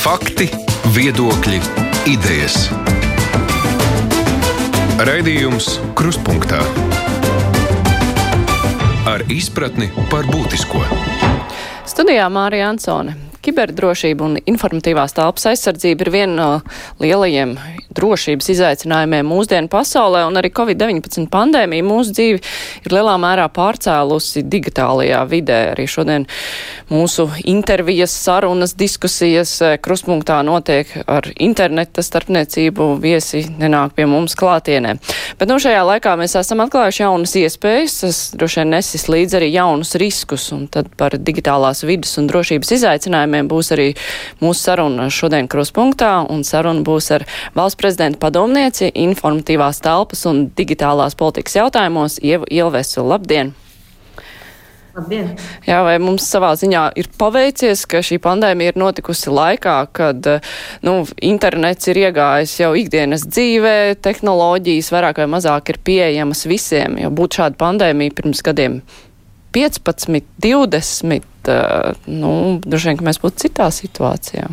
Fakti, viedokļi, idejas. Raidījums Kruspunkta ar izpratni par būtisko. Studijā Mārija Ansone. Kiberdrošība un informatīvās telpas aizsardzība ir viena no lielajiem drošības izaicinājumiem mūsdienu pasaulē, un arī Covid-19 pandēmija mūsu dzīvi ir lielā mērā pārcēlusi digitālajā vidē. Arī šodien mūsu intervijas, sarunas, diskusijas eh, kruspunktā notiek ar interneta starpniecību, viesi nenāk pie mums klātienē. Bet nu šajā laikā mēs esam atklājuši jaunas iespējas, tas droši vien nesis līdz arī jaunus riskus, un tad par digitālās vidas un drošības izaicinājumiem būs arī mūsu saruna šodien kruspunktā, un saruna būs ar valsts prezidenta padomnieci informatīvās telpas un digitālās politikas jautājumos Ievu Ilvesu. Labdien! Labdien. Jā, vai mums savā ziņā ir paveicies, ka šī pandēmija ir notikusi laikā, kad nu, internets ir iegājis jau ikdienas dzīvē, tehnoloģijas vairāk vai mazāk ir pieejamas visiem, jo būtu šāda pandēmija pirms gadiem 15, 20, nu, droši vien, ka mēs būtu citā situācijā.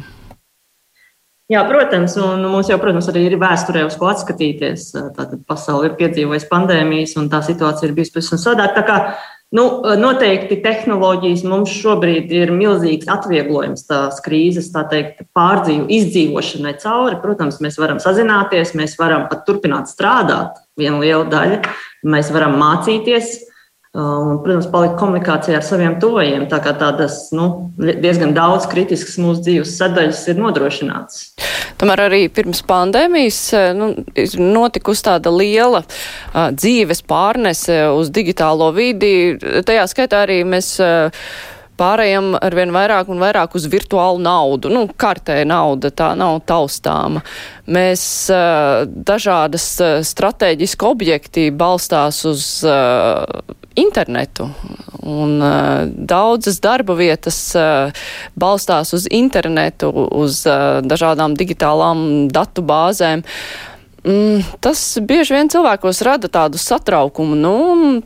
Jā, protams, un mums jau, protams, arī ir vēsturē uz ko atskatīties. Tātad pasaule ir piedzīvojusi pandēmijas, un tā situācija ir bijusi pavisam savādāka. Tā kā nu, noteikti tehnoloģijas mums šobrīd ir milzīgs atvieglojums tās krīzes, tā teikt, pārdzīvu, izdzīvošanai cauri. Protams, mēs varam sazināties, mēs varam pat turpināt strādāt, viena liela daļa. Mēs varam mācīties, Un, protams, palikt komunikācijā ar saviem tuvajiem. Tā kā tādas nu, diezgan daudz kritiskas mūsu dzīves sadaļas ir nodrošināts. Tomēr arī pirms pandēmijas nu, ir notikusi tāda liela uh, dzīves pārnese uz digitālo vidi. Tajā skaitā arī mēs. Uh, pārējām ar vien vairāk un vairāk uz virtuālu naudu. Nu, kartē nauda tā nav taustāma. Mēs dažādas strateģiski objekti balstās uz internetu. Un uh, daudzas darba vietas uh, balstās uz internetu, uz uh, dažādām digitālām datu bāzēm. Mm, tas bieži vien cilvēkos rada tādu satraukumu. Nu,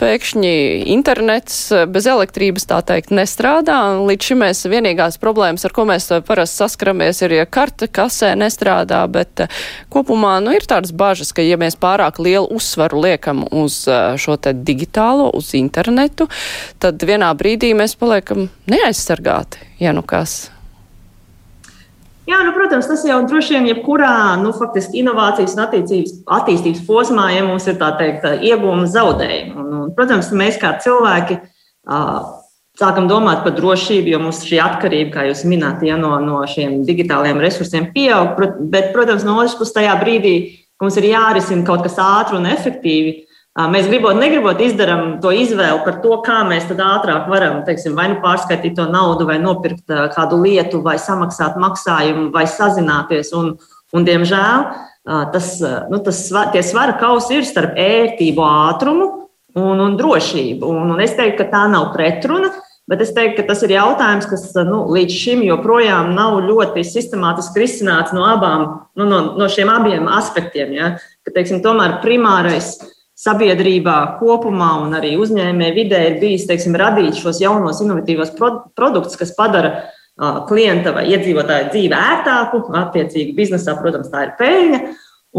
pēkšņi internets bez elektrības tā teikt nestrādā. Līdz šim mēs vienīgās problēmas, ar ko mēs parasti saskaramies, ir, ja karta kasē nestrādā, bet eh, kopumā nu, ir tādas bažas, ka ja mēs pārāk lielu uzsvaru liekam uz eh, šo te digitālo, uz internetu, tad vienā brīdī mēs paliekam neaizsargāti, ja nu kas. Jā, nu, protams, tas jau droši vien jebkurā nu, faktiski, inovācijas un attīstības, posmā, ja mums ir tā teikt, iegūma zaudējumi. Un, un, protams, mēs kā cilvēki uh, sākam domāt par drošību, jo mums šī atkarība, kā jūs minējāt, ja, no, no šiem digitālajiem resursiem pieaug. Bet, protams, no otras puses, tajā brīdī mums ir jārisina kaut kas ātri un efektīvi. Mēs gribot, negribot, izdarām to izvēli par to, kā mēs ātrāk varam, teiksim, vai nu pārskaitīt to naudu, vai nopirkt kādu lietu, vai samaksāt maksājumu, vai sazināties. Un, un diemžēl tas, nu, tas, tie svara kausi ir starp ērtību, ātrumu un, un drošību. Un, un es teiktu, ka tā nav pretruna. Bet es teiktu, ka tas ir jautājums, kas nu, līdz šim joprojām nav ļoti sistemātiski risināts no, abām, nu, no, no šiem abiem aspektiem. Ja? Ka, teiksim, tomēr primārais ir sabiedrībā kopumā un arī uzņēmēju vidē ir bijis teiksim, radīt šos jaunos inovatīvos produktus, kas padara klienta vai iedzīvotāja dzīvi ērtāku. Attiecīgi, biznesā, protams, tā ir peļņa.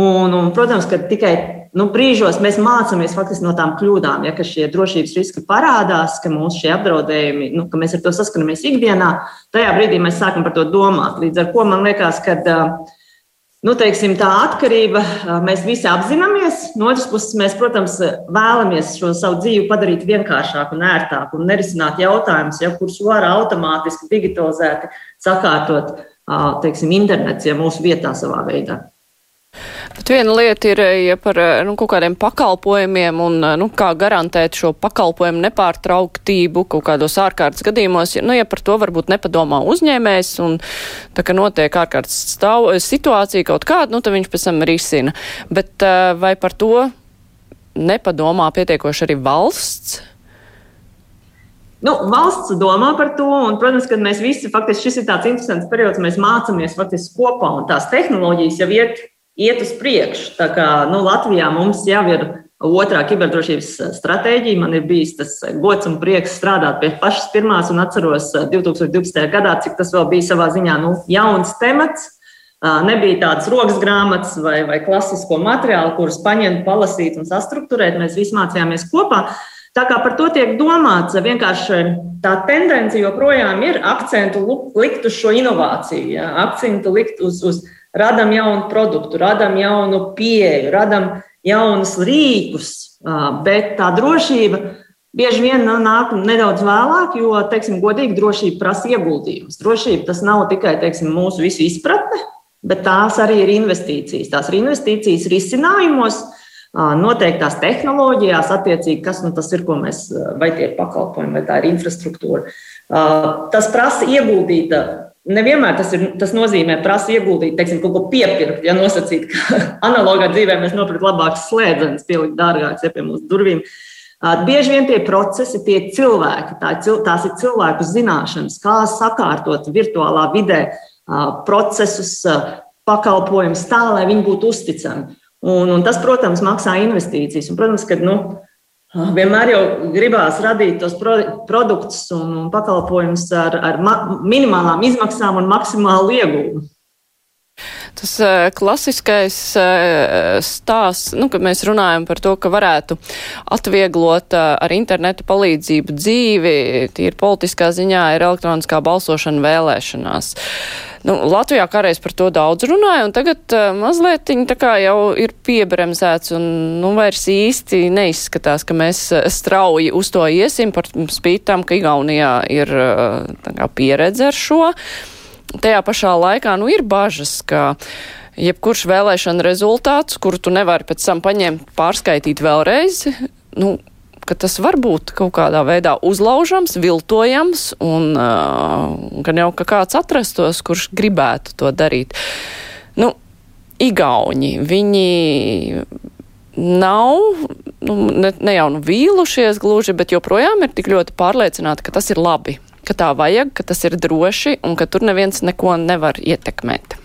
Un, un, protams, ka tikai nu, brīžos mēs mācāmies faktiski no tām kļūdām, ja šie drošības riski parādās, ka mūsu šie apdraudējumi, nu, ka mēs ar to saskaramies ikdienā. Tajā brīdī mēs sākam par to domāt. Līdz ar to man liekas, ka uh, nu, teiksim, tā atkarība mēs visi apzināmies. No otras puses, mēs, protams, vēlamies šo savu dzīvi padarīt vienkāršāku un ērtāku un nerisināt jautājumus, ja, kurus var automātiski digitalizēti sakārtot teiksim, internets ja mūsu vietā savā veidā. Viena lieta ir ja par nu, kaut kādiem pakalpojumiem un nu, kā garantēt šo pakalpojumu nepārtrauktību kaut kādos ārkārtas gadījumos. Nu, ja par to varbūt nepadomā uzņēmējs un tā kā notiek ārkārtas stāv, situācija kaut kāda, nu, tad viņš pēc tam risina. Bet vai par to nepadomā pietiekoši arī valsts? Nu, valsts domā par to, un, protams, ka mēs visi, faktiski šis ir tāds interesants periods, mēs mācāmies faktiski kopā, un tās tehnoloģijas jau iet iet uz priekšu. Tā kā nu, Latvijā mums jau ir otrā kiberdrošības stratēģija. Man ir bijis tas gods un prieks strādāt pie pašas pirmās, un atceros 2012. gadā, cik tas vēl bija savā ziņā nu, jauns temats. Nebija tādas rokas grāmatas vai, vai klasisko materiālu, kurus paņemt, palasīt un sastruktūrēt. Mēs visi mācījāmies kopā. Tā kā par to tiek domāts, vienkārši tā tendence joprojām ir akcentu likt uz šo inovāciju, ja? akcentu likt uz, uz radam jaunu produktu, radam jaunu pieeju, radam jaunus rīkus, bet tā drošība bieži vien nāk nedaudz vēlāk, jo, teiksim, godīgi drošība prasa ieguldījumus. Drošība tas nav tikai teiksim, mūsu visu izpratne, bet tās arī ir investīcijas. Tās ir investīcijas risinājumos, noteiktās tehnoloģijās, attiecīgi, kas nu, tas ir, ko mēs, vai tie ir pakalpojumi, vai tā ir infrastruktūra. Tas prasa ieguldīt Nevienmēr tas, ir, tas nozīmē, prasa ieguldīt, teiksim, kaut ko piepirkt, ja nosacīt, ka analogā dzīvē mēs nopirkt labākas slēdzenes, pielikt dārgākas ja, pie mūsu durvīm. Bieži vien tie procesi, tie cilvēki, tā tās ir cilvēku zināšanas, kā sakārtot virtuālā vidē procesus, pakalpojumus tā, lai viņi būtu uzticami. Un, un tas, protams, maksā investīcijas. Un, protams, ka nu, Vienmēr jau gribās radīt tos produktus un pakalpojumus ar, ar minimālām izmaksām un maksimālu iegūmu. Tas uh, klasiskais uh, stāsts, nu, kad mēs runājam par to, ka varētu atvieglot uh, ar internetu palīdzību dzīvi, tīri politiskā ziņā ir elektroniskā balsošana vēlēšanās. Nu, Latvijā kādreiz par to daudz runāja, un tagad uh, mazliet tā kā jau ir piebremzēts, un nu, vairs īsti neizskatās, ka mēs strauji uz to iesim, par spīt tam, ka Igaunijā ir uh, kā, pieredze ar šo. Uh, tajā pašā laikā nu, ir bažas, ka jebkurš vēlēšana rezultāts, kuru tu nevari pēc tam paņemt, pārskaitīt vēlreiz, nu, ka tas var būt kaut kādā veidā uzlaužams, viltojams, un uh, gan jau ka kāds atrastos, kurš gribētu to darīt. Nu, Igauņi, viņi nav nu, ne, ne jau nu vīlušies gluži, bet joprojām ir tik ļoti pārliecināti, ka tas ir labi ka tā vajag, ka tas ir droši un ka tur neviens neko nevar ietekmēt.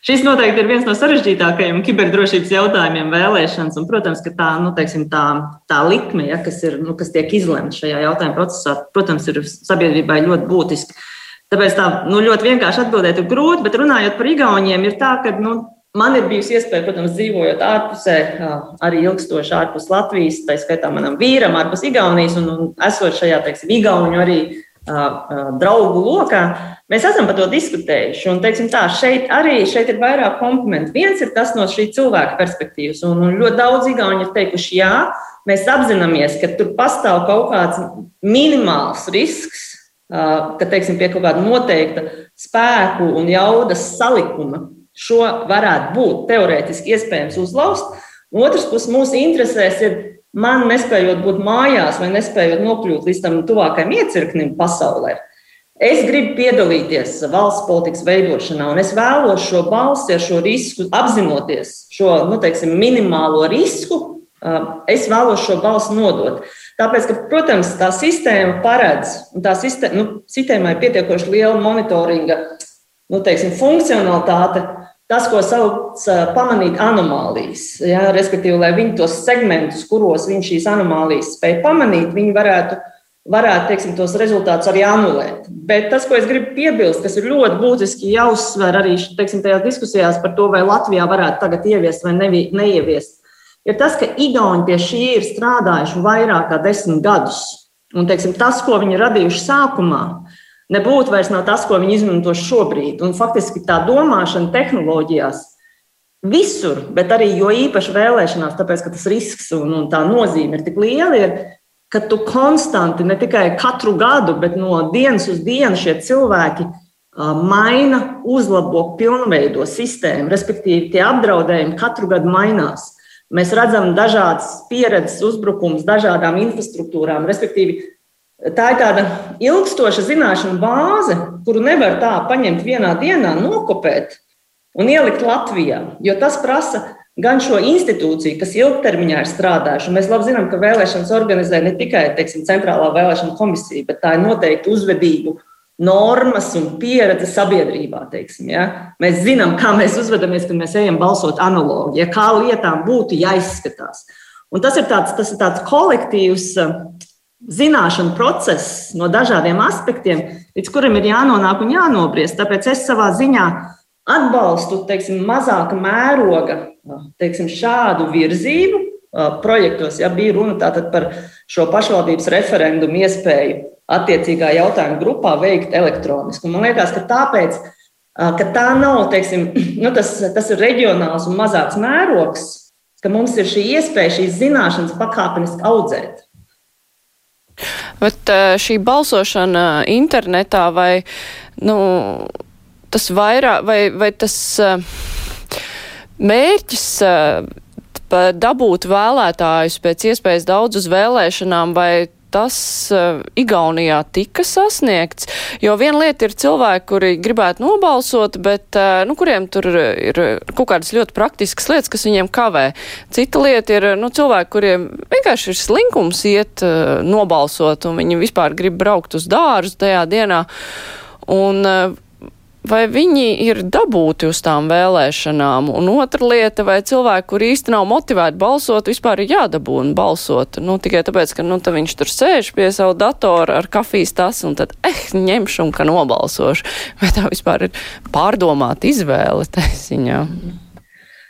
Šis noteikti ir viens no sarežģītākajiem kiberdrošības jautājumiem vēlēšanas. Un, protams, ka tā, nu, teiksim, tā, tā likme, ja, kas, ir, nu, kas tiek izlemta šajā jautājuma procesā, protams, ir sabiedrībai ļoti būtiski. Tāpēc tā nu, ļoti vienkārši atbildēt ir grūti, bet runājot par Igauniem, ir tā, ka nu, Man ir bijusi iespēja, protams, dzīvojot ārpusē, arī ilgstoši ārpus Latvijas, tā skaitā manam vīram, ārpus Igaunijas un, un esot šajā, teiksim, Igauniju arī draugu lokā, mēs esam par to diskutējuši. Un, teiksim, tā, šeit arī šeit ir vairāk komponentu. Viens ir tas no šī cilvēka perspektīvas, un, un ļoti daudz Igauni ir teikuši, jā, mēs apzināmies, ka tur pastāv kaut kāds minimāls risks, ka teiksim, pie kaut kāda noteikta spēku un jaudas salikuma šo varētu būt teorētiski iespējams uzlauzt. No otras puses, mūsu interesēs ir man nespējot būt mājās vai nespējot nokļūt līdz tam tuvākajam iecirknim pasaulē. Es gribu piedalīties valsts politikas veidošanā, un es vēlos šo balsi ar šo risku, apzinoties šo nu, teiksim, minimālo risku, es vēlos šo balsi nodot. Tāpēc, ka, protams, tā sistēma paredz, un tā sistēma, nu, sistēmai ir pietiekoši liela monitoringa nu, teiksim, funkcionalitāte, tas, ko sauc par pamanīt anomālijas. Ja, respektīvi, lai viņi tos segmentus, kuros viņi šīs anomālijas spēj pamanīt, viņi varētu, varētu teiksim, tos rezultātus arī anulēt. Bet tas, ko es gribu piebilst, kas ir ļoti būtiski jāuzsver arī teiksim, tajās diskusijās par to, vai Latvijā varētu tagad ieviest vai nevi, neieviest, ir tas, ka Igauni pie šī ir strādājuši vairāk kā desmit gadus. Un, teiksim, tas, ko viņi radījuši sākumā, nebūtu vairs nav tas, ko viņi izmanto šobrīd. Un faktiski tā domāšana tehnoloģijās visur, bet arī jo īpaši vēlēšanās, tāpēc ka tas risks un, un tā nozīme ir tik liela, ir, ka tu konstanti, ne tikai katru gadu, bet no dienas uz dienu šie cilvēki maina, uzlabo, pilnveido sistēmu, respektīvi tie apdraudējumi katru gadu mainās. Mēs redzam dažādas pieredzes uzbrukumus dažādām infrastruktūrām, respektīvi Tā ir tāda ilgstoša zināšanu bāze, kuru nevar tā paņemt vienā dienā, nokopēt un ielikt Latvijā. Jo tas prasa gan šo institūciju, kas ilgtermiņā ir strādājuši. Mēs labi zinām, ka vēlēšanas organizē ne tikai teiksim, centrālā vēlēšana komisija, bet tā ir noteikti uzvedību normas un pieredze sabiedrībā. Teiksim, ja? Mēs zinām, kā mēs uzvedamies, kad mēs ejam balsot analogi, ja kā lietām būtu jāizskatās. Un tas ir tāds, tas ir tāds kolektīvs zināšanu process no dažādiem aspektiem, līdz kuram ir jānonāk un jānobriest. Tāpēc es savā ziņā atbalstu teiksim, mazāka mēroga teiksim, šādu virzību projektos. Ja bija runa par šo pašvaldības referendumu iespēju attiecīgā jautājuma grupā veikt elektroniski. Un man liekas, ka tāpēc, ka tā nav, teiksim, nu tas, tas ir reģionāls un mazāks mērogs, ka mums ir šī iespēja šīs zināšanas pakāpeniski audzēt. Bet šī balsošana internetā vai nu, tas vairāk, vai, vai tas mērķis dabūt vēlētājus pēc iespējas daudz uz vēlēšanām, vai tas uh, Igaunijā tika sasniegts? Jo viena lieta ir cilvēki, kuri gribētu nobalsot, bet uh, nu, kuriem tur ir kaut kādas ļoti praktiskas lietas, kas viņiem kavē. Cita lieta ir nu, cilvēki, kuriem vienkārši ir slinkums iet uh, nobalsot, un viņi vispār grib braukt uz dārzu tajā dienā. Un, uh, vai viņi ir dabūti uz tām vēlēšanām? Un otra lieta, vai cilvēki, kur īsti nav motivēti balsot, vispār ir jādabūna balsot? Nu, tikai tāpēc, ka nu, viņš tur sēž pie savu datoru ar kafijas tas un tad, eh, ņemšu un ka nobalsošu. Vai tā vispār ir pārdomāta izvēle taisiņā? Mm.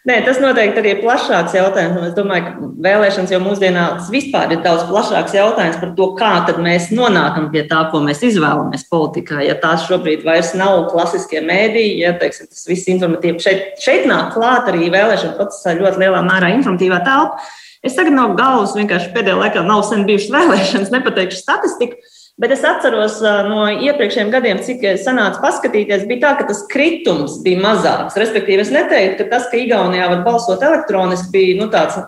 Nē, tas noteikti arī ir plašāks jautājums. Es domāju, ka vēlēšanas jau mūsdienās vispār ir daudz plašāks jautājums par to, kā mēs nonākam pie tā, ko mēs izvēlamies politikā. Ja tās šobrīd vairs nav klasiskie mēdīji, ja teiksim, tas viss informatīvi šeit, šeit nāk klāt arī vēlēšana procesā ļoti lielā mērā informatīvā telpa. Es tagad no galvas vienkārši pēdējā laikā nav sen bijušas vēlēšanas, nepateikšu statistiku. Bet es atceros no iepriekšējiem gadiem, cik sanāca paskatīties, bija tā, ka tas kritums bija mazāks. Respektīvi, es neteiktu, ka tas, ka Igaunijā var balsot elektroniski, bija nu, tāds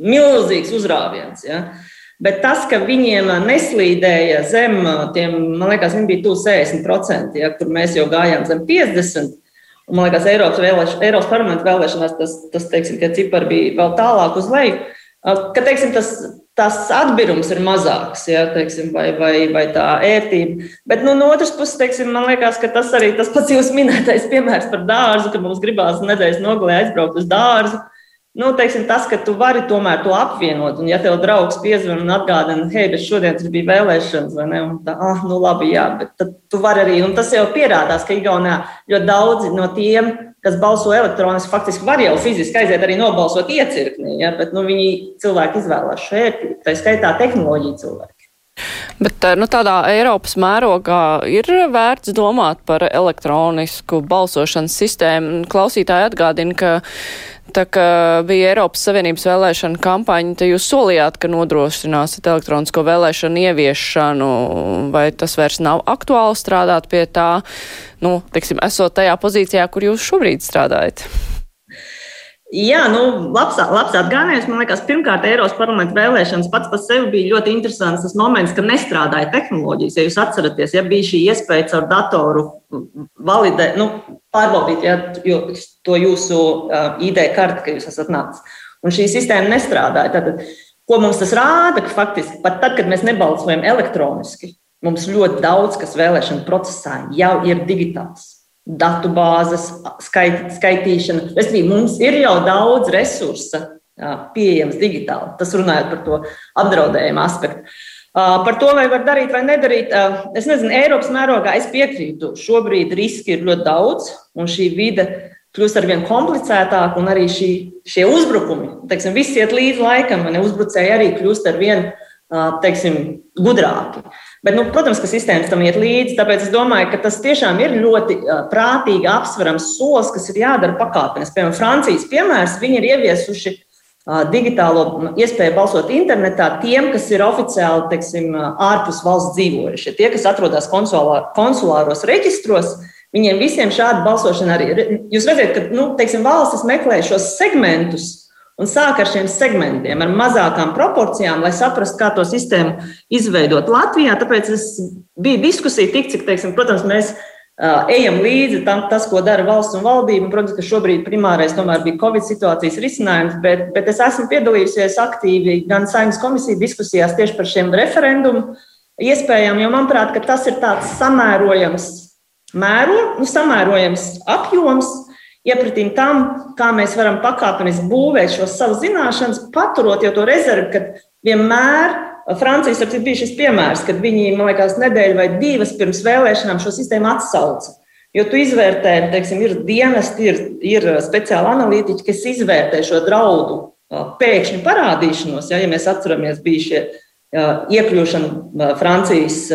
milzīgs uzrāviens. Ja? Bet tas, ka viņiem neslīdēja zem tiem, man liekas, viņi bija tuvu 60%, ja, kur mēs jau gājām zem 50%. Un, man liekas, Eiropas, vēlēš, Eiropas parlamenta vēlēšanās tas, tas teiksim, cipari bija vēl tālāk uz leju. Ka, teiksim, tas tas atbirums ir mazāks, ja, teiksim, vai, vai, vai tā ērtība. Bet nu, no otras puses, teiksim, man liekas, ka tas arī tas pats jūsu minētais piemērs par dārzu, ka mums gribās nedēļas nogalē aizbraukt uz dārzu. Nu, teiksim, tas, ka tu vari tomēr to apvienot, un ja tev draugs piezvan un atgādina, hei, bet šodien tas bija vēlēšanas, vai ne? Un tā, ah, nu labi, jā, bet tad tu vari arī, un tas jau pierādās, ka Igaunijā ļoti daudzi no tiem, kas balso elektroniski, faktiski var jau fiziski aiziet arī nobalsot iecirknī, ja, bet nu, viņi cilvēki izvēlās ērtību, tā skaitā tehnoloģiju cilvēki. Bet nu, tādā Eiropas mērogā ir vērts domāt par elektronisku balsošanas sistēmu. Klausītāji atgādina, ka Tā kā bija Eiropas Savienības vēlēšana kampaņa, te jūs solījāt, ka nodrošināsiet elektronisko vēlēšanu ieviešanu, vai tas vairs nav aktuāli strādāt pie tā, nu, teiksim, esot tajā pozīcijā, kur jūs šobrīd strādājat? Jā, nu, labs, labs atgādājums. Man liekas, pirmkārt, Eiropas parlamenta vēlēšanas pats par sevi bija ļoti interesants tas moments, ka nestrādāja tehnoloģijas. Ja jūs atceraties, ja bija šī iespēja caur datoru validēt, nu, pārbaudīt ja, to jūsu ID karti, ka jūs esat nācis. Un šī sistēma nestrādāja. Tātad, ko mums tas rāda? Ka faktiski pat tad, kad mēs nebalsojam elektroniski, mums ļoti daudz kas vēlēšana procesā jau ir digitāls datu bāzes, skait, skaitīšana. Respektīvi, mums ir jau daudz resursa pieejams digitāli. Tas runājot par to apdraudējumu aspektu. Par to, vai var darīt vai nedarīt, es nezinu, Eiropas mērogā es piekrītu. Šobrīd riski ir ļoti daudz, un šī vide kļūst ar vien komplicētāka, un arī šī, šie uzbrukumi, teiksim, visi iet līdz laikam, un uzbrucēji arī kļūst ar vien teiksim, gudrāki. Bet, nu, protams, ka sistēmas tam iet līdzi, tāpēc es domāju, ka tas tiešām ir ļoti prātīgi apsverams solis, kas ir jādara pakāpeniski. Piemēram, Francijas piemērs, viņi ir ieviesuši digitālo iespēju balsot internetā tiem, kas ir oficiāli teiksim, ārpus valsts dzīvojušie. Tie, kas atrodas konsulā, konsulāros reģistros, viņiem visiem šāda balsošana arī ir. Jūs redzat, ka nu, teiksim, valstis meklē šos segmentus un sāk ar šiem segmentiem, ar mazākām proporcijām, lai saprastu, kā to sistēmu izveidot Latvijā. Tāpēc bija diskusija tik, cik, teiksim, protams, mēs ejam līdzi tam, tas, ko dara valsts un valdība. Un, protams, ka šobrīd primārais tomēr bija Covid situācijas risinājums, bet, bet es esmu piedalījusies aktīvi gan saimnes komisiju diskusijās tieši par šiem referendumu iespējami, jo manuprāt, tas ir tāds samērojams mērogs, nu, samērojams apjoms. Iepratīm tam, kā mēs varam pakāpeniski būvēt šo savu zināšanas, paturot jau to rezervi, kad vienmēr Francijas ir bijis šis piemērs, kad viņi, man liekas, nedēļu vai divas pirms vēlēšanām šo sistēmu atsauca. Jo tu izvērtē, teiksim, ir dienesti, ir, ir speciāli analītiķi, kas izvērtē šo draudu pēkšņu parādīšanos. Ja, ja mēs atceramies, bija šie iekļūšana Francijas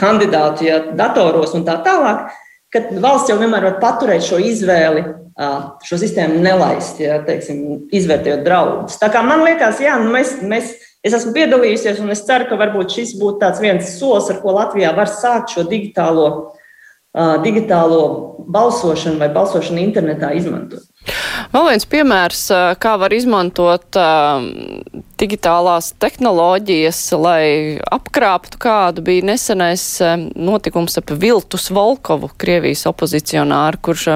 kandidātu ja, datoros un tā tālāk, kad valsts jau vienmēr var paturēt šo izvēli, šo sistēmu nelaist, ja, teiksim, izvērtējot draudus. Tā kā man liekas, jā, nu mēs, mēs, es esmu piedalījusies un es ceru, ka varbūt šis būtu tāds viens solis, ar ko Latvijā var sākt šo digitālo, digitālo balsošanu vai balsošanu internetā izmantot. Vēl viens piemērs, kā var izmantot digitālās tehnoloģijas, lai apkrāptu kādu, bija nesenais notikums ap Viltus Volkovu, Krievijas opozicionāru, kurš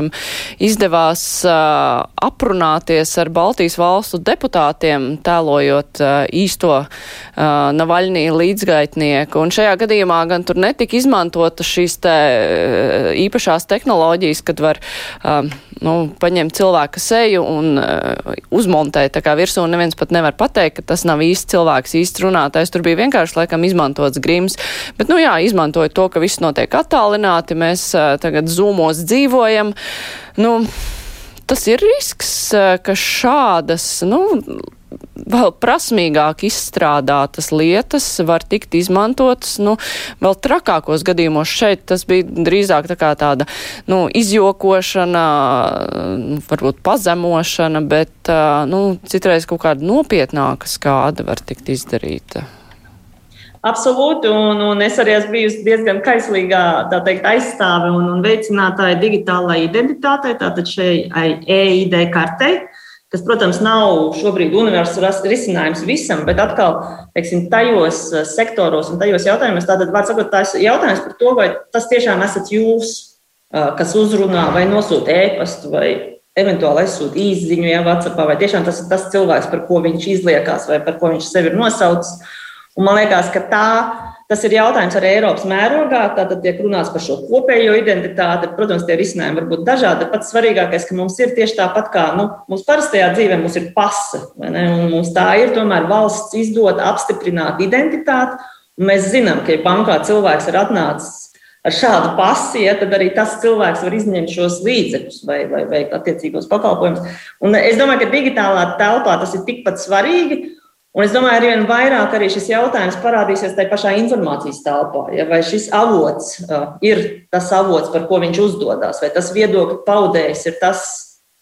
izdevās aprunāties ar Baltijas valstu deputātiem, tēlojot īsto Navaļnī līdzgaitnieku. Un šajā gadījumā gan tur netika izmantota šīs te īpašās tehnoloģijas, kad var nu, paņemt cilvēka seju un uzmontēt tā kā virsū, un neviens pat nevar pateikt, ka tas nav īsts cilvēks, īsts runātājs. Tur bija vienkārši laikam izmantots grims. Bet, nu jā, izmantoja to, ka viss notiek attālināti, mēs uh, tagad zūmos dzīvojam. Nu, tas ir risks, ka šādas, nu, vēl prasmīgāk izstrādātas lietas var tikt izmantotas, nu, vēl trakākos gadījumos šeit tas bija drīzāk tā kā tāda, nu, izjokošana, varbūt pazemošana, bet, nu, citreiz kaut kāda nopietnāka skāda var tikt izdarīta. Absolūti, un, un es arī esmu bijusi diezgan kaislīgā teikt, aizstāve un, un veicinātāja digitālajai identitātei, tātad šai EID kartei kas, protams, nav šobrīd universāls risinājums visam, bet atkal, teiksim, tajos eh, sektoros un tajos jautājumos, tātad, var sakot, tās jautājums par to, vai tas tiešām esat jūs, eh, kas uzrunā vai nosūta ēpastu vai eventuāli aizsūta īsziņu, ja WhatsAppā, vai tiešām tas ir tas cilvēks, par ko viņš izliekās vai par ko viņš sevi ir nosaucis. Un man liekas, ka tā Tas ir jautājums arī Eiropas mērogā. Tātad tiek runāts par šo kopējo identitāti. Protams, tie risinājumi var būt dažādi. Pats svarīgākais, ka mums ir tieši tāpat kā nu, mūsu parastajā dzīvē, mums ir pasa. Mums tā ir tomēr valsts izdota apstiprināt identitāti. Mēs zinām, ka, ja bankā cilvēks ir atnācis ar šādu pasi, ja, tad arī tas cilvēks var izņemt šos līdzekļus vai, vai veikt attiecīgos pakalpojumus. Un es domāju, ka digitālā telpā tas ir tikpat svarīgi. Un es domāju, arī vairāk arī šis jautājums parādīsies tajā pašā informācijas telpā. Ja, vai šis avots uh, ir tas avots, par ko viņš uzdodas, vai tas viedokļu paudējs ir tas,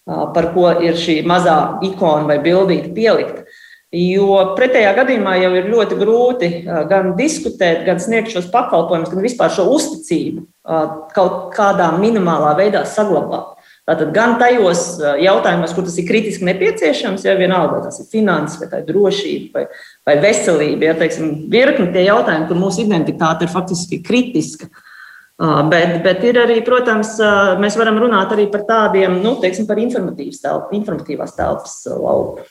uh, par ko ir šī mazā ikona vai bildīte pielikta. Jo pretējā gadījumā jau ir ļoti grūti uh, gan diskutēt, gan sniegt šos pakalpojumus, gan vispār šo uzticību uh, kaut kādā minimālā veidā saglabāt. Tātad gan tajos jautājumos, kur tas ir kritiski nepieciešams, ja vienalga, tas ir finanses, vai tā ir drošība, vai, vai veselība, ja teiksim, virkni tie jautājumi, kur mūsu identitāte ir faktiski kritiska. Bet, bet ir arī, protams, mēs varam runāt arī par tādiem, nu, teiksim, par telp, informatīvās telpas lauku.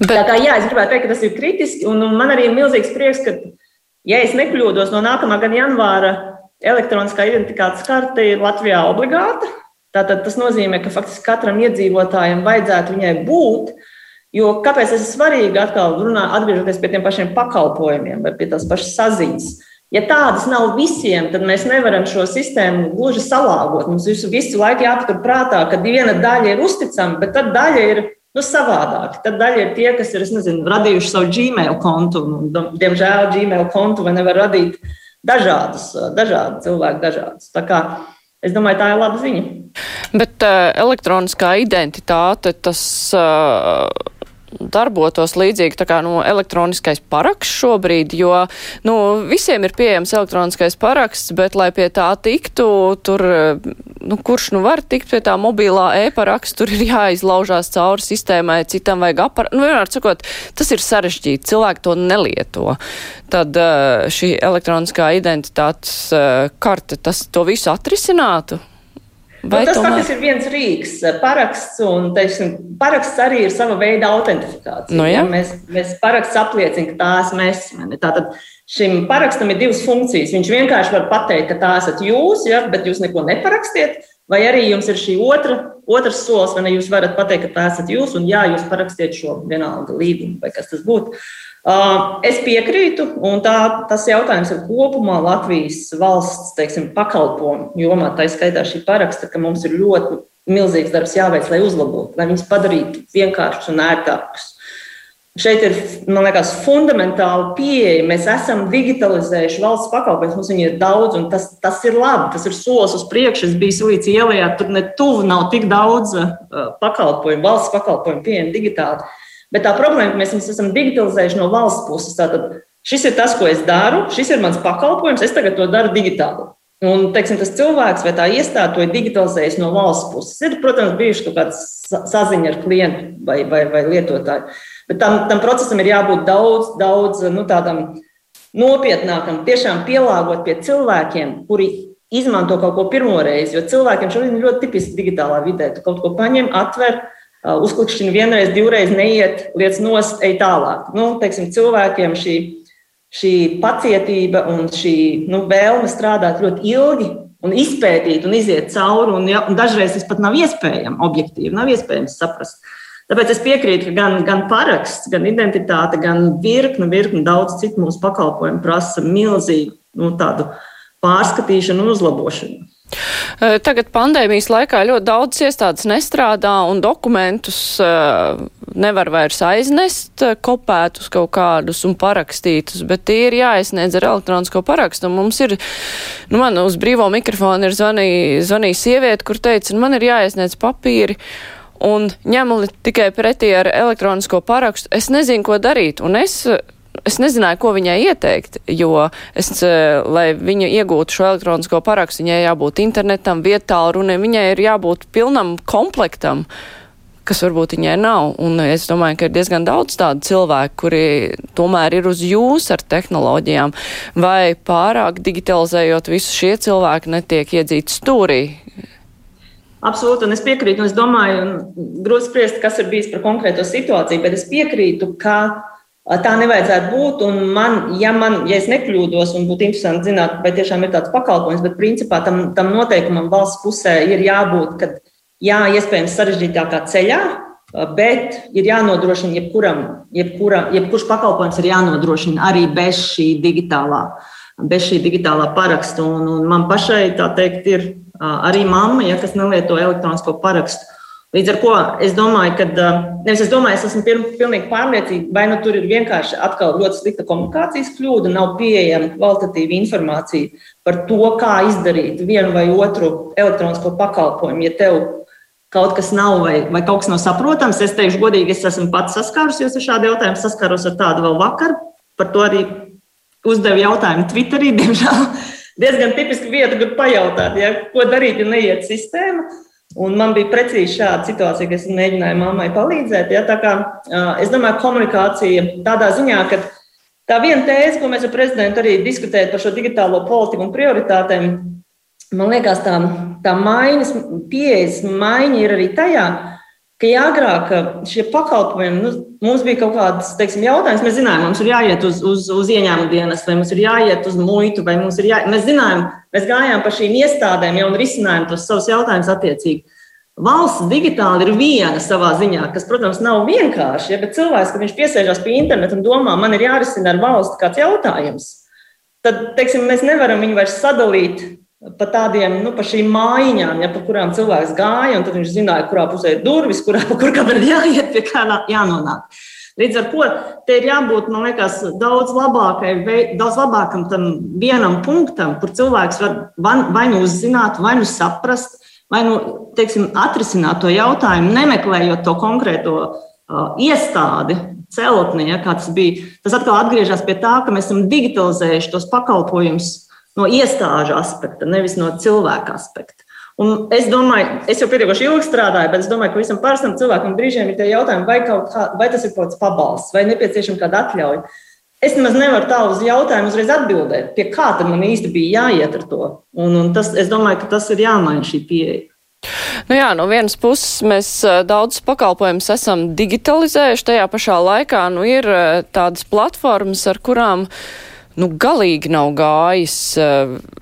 Bet... Tā kā, jā, es gribētu teikt, ka tas ir kritiski, un, un man arī ir milzīgs prieks, ka, ja es nekļūdos, no nākamā gada janvāra elektroniskā identitātes karte ir Latvijā obligāta. Tātad tas nozīmē, ka faktiski katram iedzīvotājam vajadzētu viņai būt. Jo kāpēc tas ir svarīgi atkal runāt, atgriežoties pie tiem pašiem pakalpojumiem vai pie tās pašas saziņas? Ja tādas nav visiem, tad mēs nevaram šo sistēmu gluži salāgot. Mums visu, visu laiku jāpatur prātā, ka viena daļa ir uzticama, bet tad daļa ir nu, savādāka. Tad daļa ir tie, kas ir nezinu, radījuši savu Gmail kontu. Un, diemžēl Gmail kontu nevar radīt dažādus, dažādi cilvēki, dažādus. Tā kā Es domāju, tā ir laba ziņa. Bet uh, elektroniskā identitāte, tas uh, darbotos līdzīgi tā kā nu, elektroniskais paraksts šobrīd, jo nu, visiem ir pieejams elektroniskais paraksts, bet, lai pie tā tiktu, tur, nu, kurš nu var tikt pie tā mobilā e-paraksts, tur ir jāizlaužās cauri sistēmai, citam vajag aparātu. Nu, vienmēr sakot, tas ir sarežģīti, cilvēki to nelieto. Tad šī elektroniskā identitātes karte, tas to visu atrisinātu? Vai nu, tas tomēr... ir viens rīks, paraksts, un teiksim, paraksts arī ir sava veida autentifikācija. No, nu ja? mēs, mēs paraksts apliecina, ka tā esmu es. Tātad šim parakstam ir divas funkcijas. Viņš vienkārši var pateikt, ka tā esat jūs, ja, bet jūs neko neparakstiet. Vai arī jums ir šī otra, otrs solis, vai ne jūs varat pateikt, ka tā esat jūs, un jā, jūs parakstiet šo vienalga līgumu, vai kas tas būtu. Uh, es piekrītu, un tā, tas jautājums ir kopumā Latvijas valsts teiksim, pakalpojumu jomā. Tā ir skaitā šī paraksta, ka mums ir ļoti milzīgs darbs jāveic, lai uzlabotu, lai viņus padarītu vienkāršus un ērtākus. Šeit ir, man liekas, fundamentāla pieeja. Mēs esam digitalizējuši valsts pakalpojumus, mums viņi ir daudz, un tas, tas ir labi. Tas ir solis uz priekšu. Es biju Silīts ielā, tur ne tuvu nav tik daudz uh, pakalpojumu, valsts pakalpojumu pieejami digitāli. Bet tā problēma, ka mēs viņus esam digitalizējuši no valsts puses. Tātad šis ir tas, ko es daru, šis ir mans pakalpojums, es tagad to daru digitāli. Un, teiksim, tas cilvēks vai tā iestāde to ir digitalizējis no valsts puses. Ir, protams, bijuši kaut kāda saziņa ar klientu vai, vai, vai lietotāju. Bet tam, tam procesam ir jābūt daudz, daudz nu, tādam nopietnākam, tiešām pielāgot pie cilvēkiem, kuri izmanto kaut ko pirmo reizi. Jo cilvēkiem šodien ir ļoti tipiski digitālā vidē. Tu kaut ko paņem, atver, uzklikšķini vienreiz, divreiz, neiet, lietas nost, ej tālāk. Nu, teiksim, cilvēkiem šī, šī pacietība un šī nu, vēlme strādāt ļoti ilgi un izpētīt un iziet cauri, un, ja, un dažreiz tas pat nav iespējams objektīvi, nav iespējams saprast. Tāpēc es piekrītu, ka gan, gan paraksts, gan identitāte, gan virkne, virkne daudz citu mūsu pakalpojumu prasa milzīgu nu, tādu pārskatīšanu un uzlabošanu. Tagad pandēmijas laikā ļoti daudz iestādes nestrādā un dokumentus nevar vairs aiznest, kopētus kaut kādus un parakstītus, bet tie ir jāiesniedz ar elektronisko parakstu. Un mums ir, nu man uz brīvo mikrofonu ir zvanīja zvanī sieviete, kur teica, man ir jāiesniedz papīri un ņemu tikai pretī ar elektronisko parakstu. Es nezinu, ko darīt, un es es nezināju, ko viņai ieteikt, jo es, lai viņa iegūtu šo elektronisko parakstu, viņai jābūt internetam, vietālu runai, viņai ir jābūt pilnam komplektam, kas varbūt viņai nav. Un es domāju, ka ir diezgan daudz tādu cilvēku, kuri tomēr ir uz jūs ar tehnoloģijām, vai pārāk digitalizējot visu šie cilvēki netiek iedzīti stūrī. Absolūti, un es piekrītu, un es domāju, grūti spriest, kas ir bijis par konkrēto situāciju, bet es piekrītu, ka tā nevajadzētu būt. Man, ja, man, ja es nekļūdos, un būtu interesanti zināt, vai tiešām ir tāds pakalpojums, bet principā tam, tam noteikumam valsts pusē ir jābūt, ka jā, iespējams sarežģītākā ceļā, bet ir jānodrošina jebkuram, jebkura, jebkurš pakalpojums ir jānodrošina arī bez šī digitālā, bez šī digitālā paraksta. Un, un man pašai tā teikt ir arī mamma, ja, kas nelieto elektronisko parakstu. Līdz ar to es domāju, ka nevis es domāju, es esmu pilnīgi pārliecīga, vai nu tur ir vienkārši atkal ļoti slikta komunikācijas kļūda, nav pieejama kvalitatīva informācija par to, kā izdarīt vienu vai otru elektronisko pakalpojumu. Ja tev kaut kas nav vai, vai kaut kas nav saprotams, es teikšu, godīgi, es esmu pats saskārusies ar šādu jautājumu, saskāros ar tādu vēl vakar. Par to arī uzdevu jautājumu Twitterī, diemžēl diezgan tipiska vieta, kur pajautāt, ja, ko darīt, ja neiet sistēma. Un man bija precīzi šāda situācija, ka es mēģināju mammai palīdzēt. Ja, kā, es domāju, komunikācija tādā ziņā, ka tā viena tēze, ko mēs ar prezidentu arī diskutējam par šo digitālo politiku un prioritātēm, man liekas, tā, tā maiņas, pieejas maiņa ir arī tajā, ka agrāk šie pakalpojumi, nu, mums bija kaut kāds teiksim, jautājums, mēs zinājām, mums ir jāiet uz, uz, uz ieņēmuma dienas, vai mums ir jāiet uz muitu, vai mums ir jāiet. Mēs zinājām, mēs gājām pa šīm iestādēm jau un risinājām tos savus jautājumus attiecīgi. Valsts digitāli ir viena savā ziņā, kas, protams, nav vienkārši, ja, bet cilvēks, kad viņš piesēžas pie interneta un domā, man ir jārisina ar valsti kāds jautājums, tad, teiksim, mēs nevaram viņu vairs sadalīt pa tādiem, nu, pa šīm mājiņām, ja, pa kurām cilvēks gāja, un tad viņš zināja, kurā pusē ir durvis, kurā, kur kam ir jāiet, pie kā jānonāk. Līdz ar to te ir jābūt, man liekas, daudz, labākai, daudz labākam tam vienam punktam, kur cilvēks var vai nu uzzināt, vai nu saprast, vai nu, teiksim, atrisināt to jautājumu, nemeklējot to konkrēto uh, iestādi, celtni, ja, kā tas bija. Tas atkal atgriežas pie tā, ka mēs esam digitalizējuši tos pakalpojumus no iestāžu aspekta, nevis no cilvēka aspekta. Un es domāju, es jau pietiekoši ilgi strādāju, bet es domāju, ka visam parastam cilvēkam brīžiem ir tie jautājumi, vai, kā, vai tas ir kaut kāds pabalsts, vai nepieciešama kāda atļauja. Es nemaz nevaru tā uz jautājumu uzreiz atbildēt, pie kā tad man īsti bija jāiet ar to. Un, un tas, es domāju, ka tas ir jāmaina šī pieeja. Nu jā, no vienas puses mēs daudz pakalpojumus esam digitalizējuši, tajā pašā laikā nu, ir tādas platformas, ar kurām nu, galīgi nav gājis.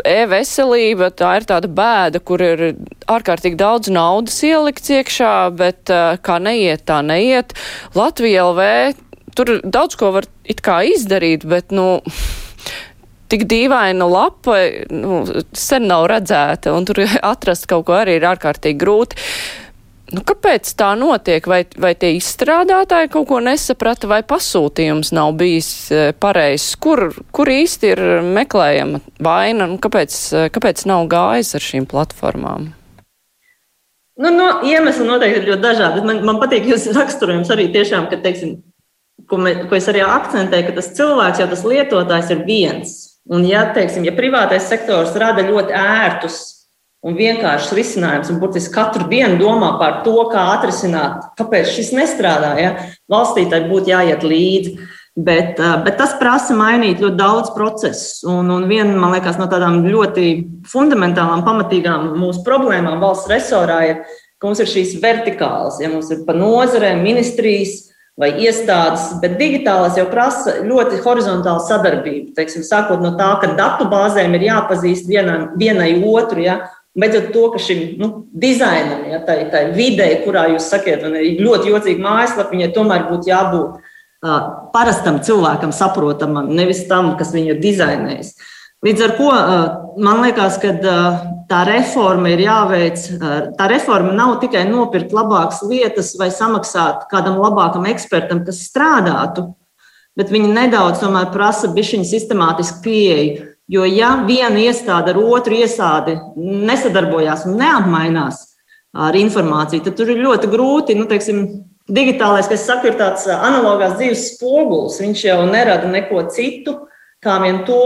E-veselība tā ir tāda bēda, kur ir ārkārtīgi daudz naudas ielikts iekšā, bet kā neiet, tā neiet. Latvija LV tur daudz ko var it kā izdarīt, bet, nu tik dīvaina lapa, nu, sen nav redzēta, un tur atrast kaut ko arī ir ārkārtīgi grūti. Nu, kāpēc tā notiek? Vai, vai tie izstrādātāji kaut ko nesaprata, vai pasūtījums nav bijis e, pareizs? Kur, kur īsti ir meklējama vaina un kāpēc, e, kāpēc nav gājis ar šīm platformām? Nu, no, iemesli noteikti ir ļoti dažādi. Man, man patīk jūsu raksturojums arī tiešām, ka, teiksim, ko, me, ko es arī akcentēju, ka tas cilvēks jau tas lietotājs ir viens. Un, ja, teiksim, ja privātais sektors rada ļoti ērtus un vienkāršus risinājumus, un burtiski katru dienu domā par to, kā atrisināt, kāpēc šis nestrādā, ja, valstī tai būtu jāiet līdzi. Bet, bet tas prasa mainīt ļoti daudz procesu. Un, un viena man liekas, no tādām ļoti fundamentālām, pamatīgām mūsu problēmām valsts resorā ir, ka mums ir šīs vertikālas, ja mums ir pa nozarēm, ministrijas, vai iestādes, bet digitālās jau prasa ļoti horizontālu sadarbību. Teiksim, sākot no tā, ka datu bāzēm ir jāpazīst vienam, vienai otru, ja, beidzot to, ka šim nu, dizainam, ja, tai, tai videi, kurā jūs sakiet, ir ļoti jocīga mājaslapa, viņai tomēr būtu jābūt uh, parastam cilvēkam saprotamam, nevis tam, kas viņu ir dizainējis. Līdz ar to man liekas, ka tā reforma ir jāveic. Tā reforma nav tikai nopirkt labākas lietas vai samaksāt kādam labākam ekspertam, kas strādātu, bet viņi nedaudz tomēr prasa bišķiņu sistemātisku pieeju. Jo, ja viena iestāde ar otru iestādi nesadarbojās un neapmainās ar informāciju, tad tur ir ļoti grūti. Nu, teiksim, digitālais, kas saka, ir tāds analogās dzīves spogulis. Viņš jau nerada neko citu kā vien to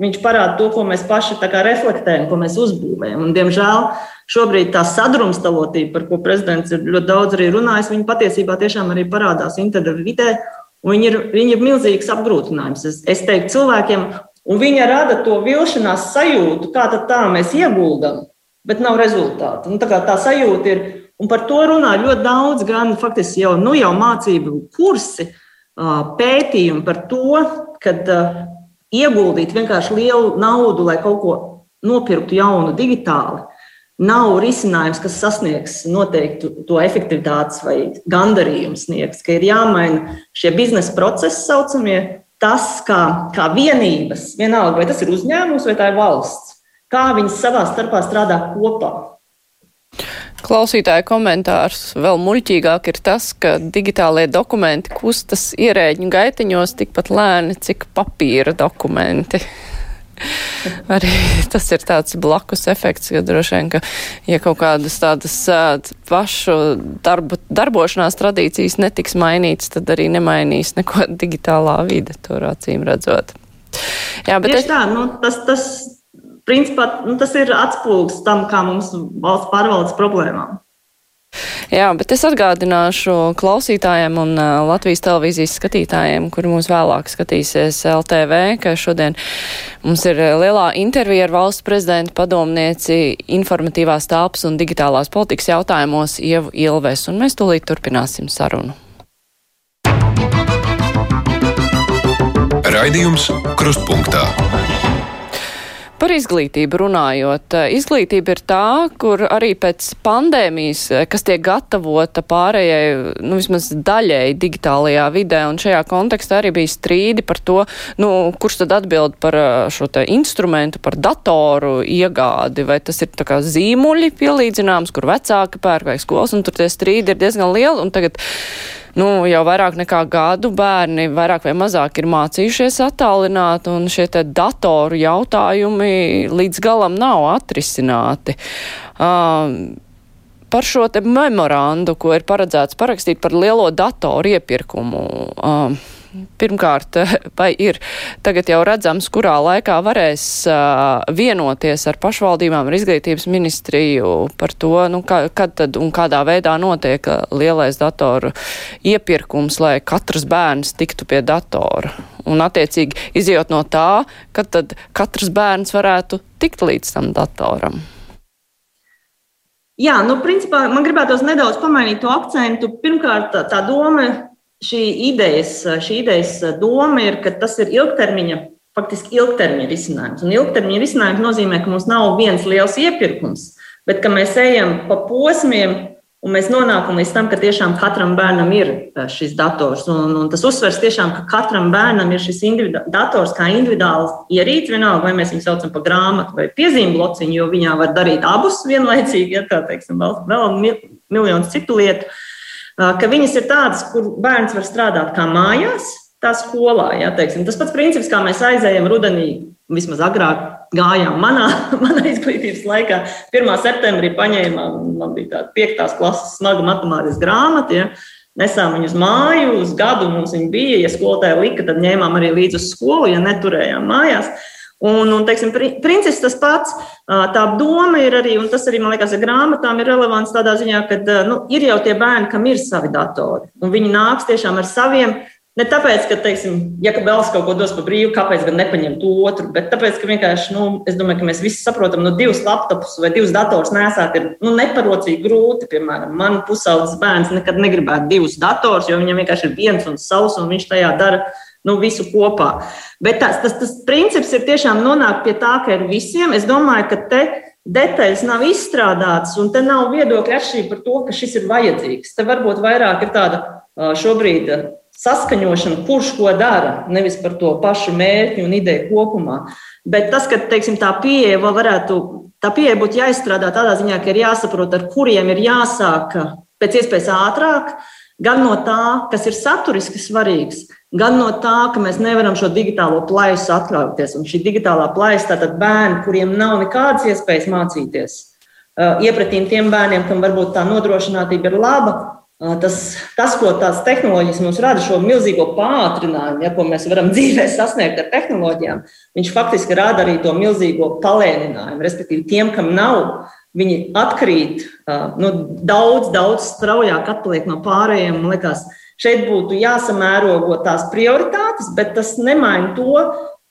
viņš parāda to, ko mēs paši reflektējam, ko mēs uzbūvējam. Un, diemžēl šobrīd tā sadrumstalotība, par ko prezidents ir ļoti daudz arī runājis, viņa patiesībā tiešām arī parādās internetu vidē. Viņa ir, viņa ir milzīgs apgrūtinājums. Es, es teiktu cilvēkiem, un viņa rada to vilšanās sajūtu, kā tā mēs ieguldam, bet nav rezultātu. Un tā, tā sajūta ir, un par to runā ļoti daudz, gan faktiski jau, nu, jau mācību kursi, pētījumi par to, kad ieguldīt vienkārši lielu naudu, lai kaut ko nopirktu jaunu digitāli, nav risinājums, kas sasniegs noteiktu to efektivitātes vai gandarījumu sniegs, ka ir jāmaina šie biznesa procesi saucamie, tas kā, kā vienības, vienalga, vai tas ir uzņēmums vai tā ir valsts, kā viņas savā starpā strādā kopā. Klausītāja komentārs vēl muļķīgāk ir tas, ka digitālie dokumenti kustas ierēģņu gaitiņos tikpat lēni, cik papīra dokumenti. Arī tas ir tāds blakus efekts, ka droši vien, ka, ja kaut kādas tādas pašu darbu, darbošanās tradīcijas netiks mainītas, tad arī nemainīs neko digitālā vide, tur acīm redzot. Jā, bet Tieši es... tā, nu, tas, tas, principā nu, tas ir atspūgs tam, kā mums valsts pārvaldes problēmām. Jā, bet es atgādināšu klausītājiem un uh, Latvijas televīzijas skatītājiem, kuri mūs vēlāk skatīsies LTV, ka šodien mums ir lielā intervija ar valsts prezidenta padomnieci informatīvās telpas un digitālās politikas jautājumos Ievu Ilves, un mēs tūlīt turpināsim sarunu. Raidījums Krustpunktā. Par izglītību runājot, izglītība ir tā, kur arī pēc pandēmijas, kas tiek gatavota pārējai, nu vismaz daļai digitālajā vidē, un šajā kontekstā arī bija strīdi par to, nu, kurš tad atbild par šo te instrumentu, par datoru iegādi, vai tas ir tā kā zīmuļi pielīdzināms, kur vecāki pērk vai skolas, un tur tie strīdi ir diezgan lieli, un tagad nu, jau vairāk nekā gadu bērni vairāk vai mazāk ir mācījušies attālināt, un šie te datoru jautājumi līdz galam nav atrisināti. Uh, par šo te memorandu, ko ir paredzēts parakstīt par lielo datoru iepirkumu. Uh, Pirmkārt, vai ir tagad jau redzams, kurā laikā varēs vienoties ar pašvaldībām, ar izglītības ministriju par to, nu, kā, kad tad un kādā veidā notiek lielais datoru iepirkums, lai katrs bērns tiktu pie datora. Un, attiecīgi, izjot no tā, kad tad katrs bērns varētu tikt līdz tam datoram. Jā, nu, principā man gribētos nedaudz pamainīt to akcentu. Pirmkārt, tā, tā doma, šī idejas, šī idejas doma ir, ka tas ir ilgtermiņa, faktiski ilgtermiņa risinājums. Un ilgtermiņa risinājums nozīmē, ka mums nav viens liels iepirkums, bet ka mēs ejam pa posmiem Un mēs nonākam līdz tam, ka tiešām katram bērnam ir e, šis dators. Un, un tas uzsvers tiešām, ka katram bērnam ir šis dators kā individuāls ierīce, vienalga, vai mēs viņu saucam par grāmatu vai piezīmju blociņu, jo viņā var darīt abus vienlaicīgi, ja tā teiksim, vēl, vēl miljonus citu lietu. Ka viņas ir tādas, kur bērns var strādāt kā mājās, tā skolā. Ja, teiksim. Tas pats princips, kā mēs aizējam rudenī, vismaz agrāk gājām manā, manā izglītības laikā. 1. septembrī paņēmām, man bija tāda 5. klases smaga matemātikas grāmata. Ja. Nesām viņu uz māju, uz gadu mums viņa bija. Ja skolotāja lika, tad ņēmām arī līdzi uz skolu, ja neturējām mājās. Un, un teiksim, princips tas pats, tā doma ir arī, un tas arī, man liekas, ar grāmatām ir relevants tādā ziņā, ka nu, ir jau tie bērni, kam ir savi datori, un viņi nāks tiešām ar saviem Ne tāpēc, ka, teiksim, ja Kabels kaut ko dos par brīvu, kāpēc gan nepaņemt otru, bet tāpēc, ka vienkārši, nu, es domāju, ka mēs visi saprotam, nu, divas laptopus vai divas dators nesāt ir nu, neparocīgi grūti. Piemēram, man pusaudzes bērns nekad negribētu divus dators, jo viņam vienkārši ir viens un savs, un viņš tajā dara nu, visu kopā. Bet tas, tas, tas princips ir tiešām nonākt pie tā, ka ir visiem. Es domāju, ka te detaļas nav izstrādātas, un te nav viedokļa atšķirība par to, ka šis ir vajadzīgs. Te varbūt vairāk ir tāda šobrīd saskaņošana, kurš ko dara, nevis par to pašu mērķi un ideju kopumā. Bet tas, ka teiksim, tā pieeja varētu, tā pieeja būtu jāizstrādā tādā ziņā, ka ir jāsaprot, ar kuriem ir jāsāk pēc iespējas ātrāk, gan no tā, kas ir saturiski svarīgs, gan no tā, ka mēs nevaram šo digitālo plaisu atļauties. Un šī digitālā plaisa, tātad bērni, kuriem nav nekādas iespējas mācīties, iepratīm tiem bērniem, kam varbūt tā nodrošinātība ir laba, Tas, tas, ko tās tehnoloģijas mums rada, šo milzīgo pātrinājumu, ja, ko mēs varam dzīvē sasniegt ar tehnoloģijām, viņš faktiski rada arī to milzīgo palēninājumu. Respektīvi, tiem, kam nav, viņi atkrīt nu, daudz, daudz straujāk atpaliek no pārējiem. Man liekas, šeit būtu jāsamērogo tās prioritātes, bet tas nemaina to,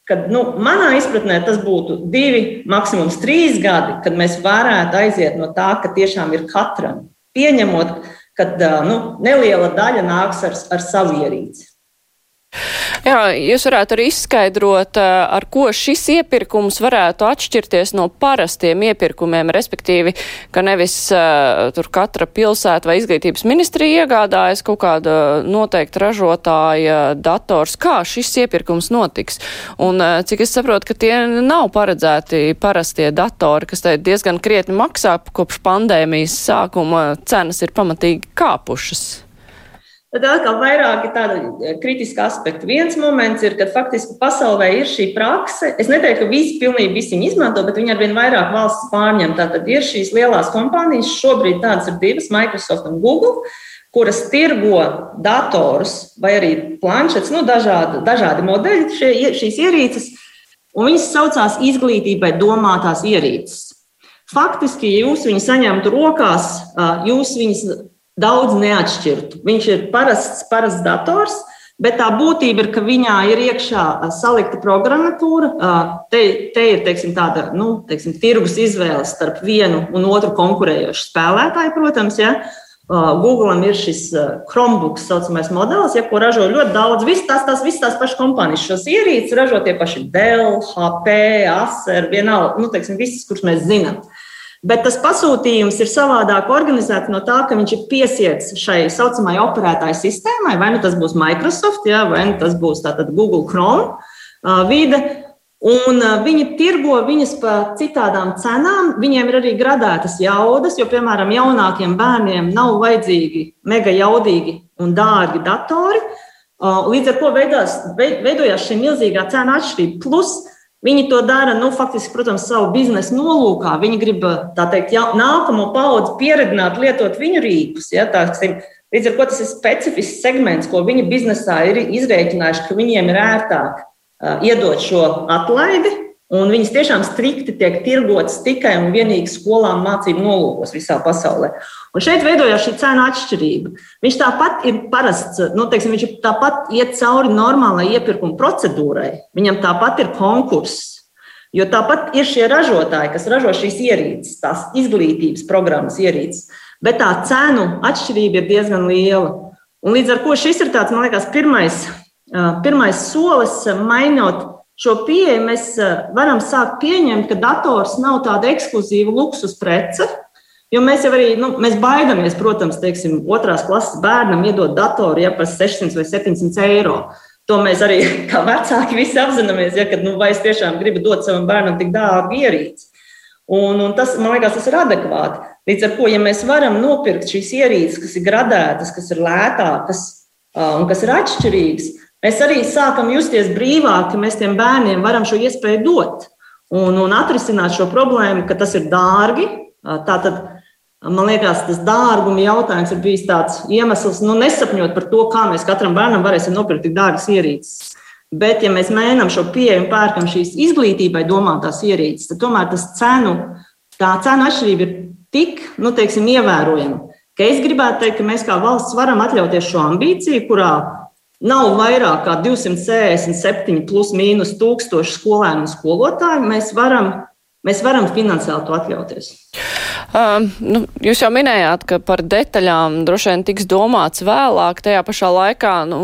ka nu, manā izpratnē tas būtu divi, maksimums trīs gadi, kad mēs varētu aiziet no tā, ka tiešām ir katram pieņemot kad nu, neliela daļa nāks ar, ar savu ierīci. Jā, jūs varētu arī izskaidrot, ar ko šis iepirkums varētu atšķirties no parastiem iepirkumiem, respektīvi, ka nevis uh, tur katra pilsēta vai izglītības ministrija iegādājas kaut kāda noteikta ražotāja dators, kā šis iepirkums notiks. Un uh, cik es saprotu, ka tie nav paredzēti parastie datori, kas diezgan krietni maksā kopš pandēmijas sākuma cenas ir pamatīgi kāpušas. Tad atkal vairāk ir tāda e, kritiska aspekta. Viens moments ir, kad faktiski pasaulē ir šī prakse. Es neteiktu, ka visi pilnīgi visi viņu izmanto, bet viņi arvien vairāk valsts pārņem. Tātad ir šīs lielās kompānijas, šobrīd tādas ir divas, Microsoft un Google, kuras tirgo datorus vai arī planšetes, nu, dažādi, dažādi modeļi, šie, šīs ierīces, un viņas saucās izglītībai domātās ierīces. Faktiski, ja jūs viņu saņemtu rokās, jūs viņus daudz neatšķirtu. Viņš ir parasts, parasts dators. Bet tā būtība ir, ka viņā ir iekšā salikta programmatūra. Te, te ir teiksim, tāda nu, teiksim, tirgus izvēle starp vienu un otru konkurējošu spēlētāju, protams. Ja. Google ir šis Chromebooks, tā saucamais modelis, ja, ko ražo ļoti daudz. Visas tās, tās, visas tās pašas kompānijas, šos ierīces ražo tie paši Dell, HP, Acer, vienalga, nu, teiksim, visas, kuras mēs zinām. Bet tas pasūtījums ir savādāk organizēts no tā, ka viņš ir piesiets šai saucamajai operētāju sistēmai, vai nu tas būs Microsoft, jā, vai nu tas būs Google Chrome uh, vide. Un viņi tirgo viņas par citādām cenām. Viņiem ir arī gradētas jaudas, jo, piemēram, jaunākiem bērniem nav vajadzīgi mega jaudīgi un dārgi datori. Līdz ar to veidās, veidojās šī milzīgā cena atšķirība. Plus, Viņi to dara, nu, faktiski, protams, savu biznesa nolūkā. Viņi grib, tā teikt, jā, nākamo paudzi pieredzināt, lietot viņu rīkus. Ja, tāksim, līdz ar to tas ir specifisks segments, ko viņi biznesā ir izrēķinājuši, ka viņiem ir ērtāk uh, iedot šo atlaidi Un viņas tiešām strikti tiek tirgotas tikai un vienīgi skolām mācību nolūkos visā pasaulē. Un šeit veidojās šī cena atšķirība. Viņš tāpat ir parasts, nu, teiksim, viņš tāpat iet cauri normālai iepirkuma procedūrai. Viņam tāpat ir konkurss. Jo tāpat ir šie ražotāji, kas ražo šīs ierīces, tās izglītības programmas ierīces, bet tā cenu atšķirība ir diezgan liela. Un līdz ar to šis ir tāds, man liekas, pirmais, pirmais solis, mainot šo pieeju. Mēs varam sākt pieņemt, ka dators nav tāda ekskluzīva luksus prece. Jo mēs jau arī nu, mēs baidāmies, protams, teiksim, otrās klases bērnam iedot datoru ja, par 600 vai 700 eiro. To mēs arī kā vecāki visi apzināmies, ja, kad nu, vai es tiešām gribu dot savam bērnam tik dārgu ierīci. Un, un tas, man liekas, tas ir adekvāti. Līdz ar to, ja mēs varam nopirkt šīs ierīces, kas ir gradētas, kas ir lētākas un kas ir atšķirīgas, mēs arī sākam justies brīvāk, ka mēs tiem bērniem varam šo iespēju dot un, un atrisināt šo problēmu, ka tas ir dārgi. Tātad Man liekas, tas dārguma jautājums ir bijis tāds iemesls, nu, nesapņot par to, kā mēs katram bērnam varēsim nopirkt tik dārgas ierīces. Bet, ja mēs mēģinām šo pieeju un pērkam šīs izglītībai domātās ierīces, tad tomēr tas cenu, tā cenu atšķirība ir tik, nu, teiksim, ievērojama, ka es gribētu teikt, ka mēs kā valsts varam atļauties šo ambīciju, kurā nav vairāk kā 267 plus mīnus tūkstoši skolēnu un skolotāju. Mēs varam, mēs varam finansiāli to atļauties. Um, nu, jūs jau minējāt, ka par detaļām droši vien tiks domāts vēlāk, tajā pašā laikā, nu,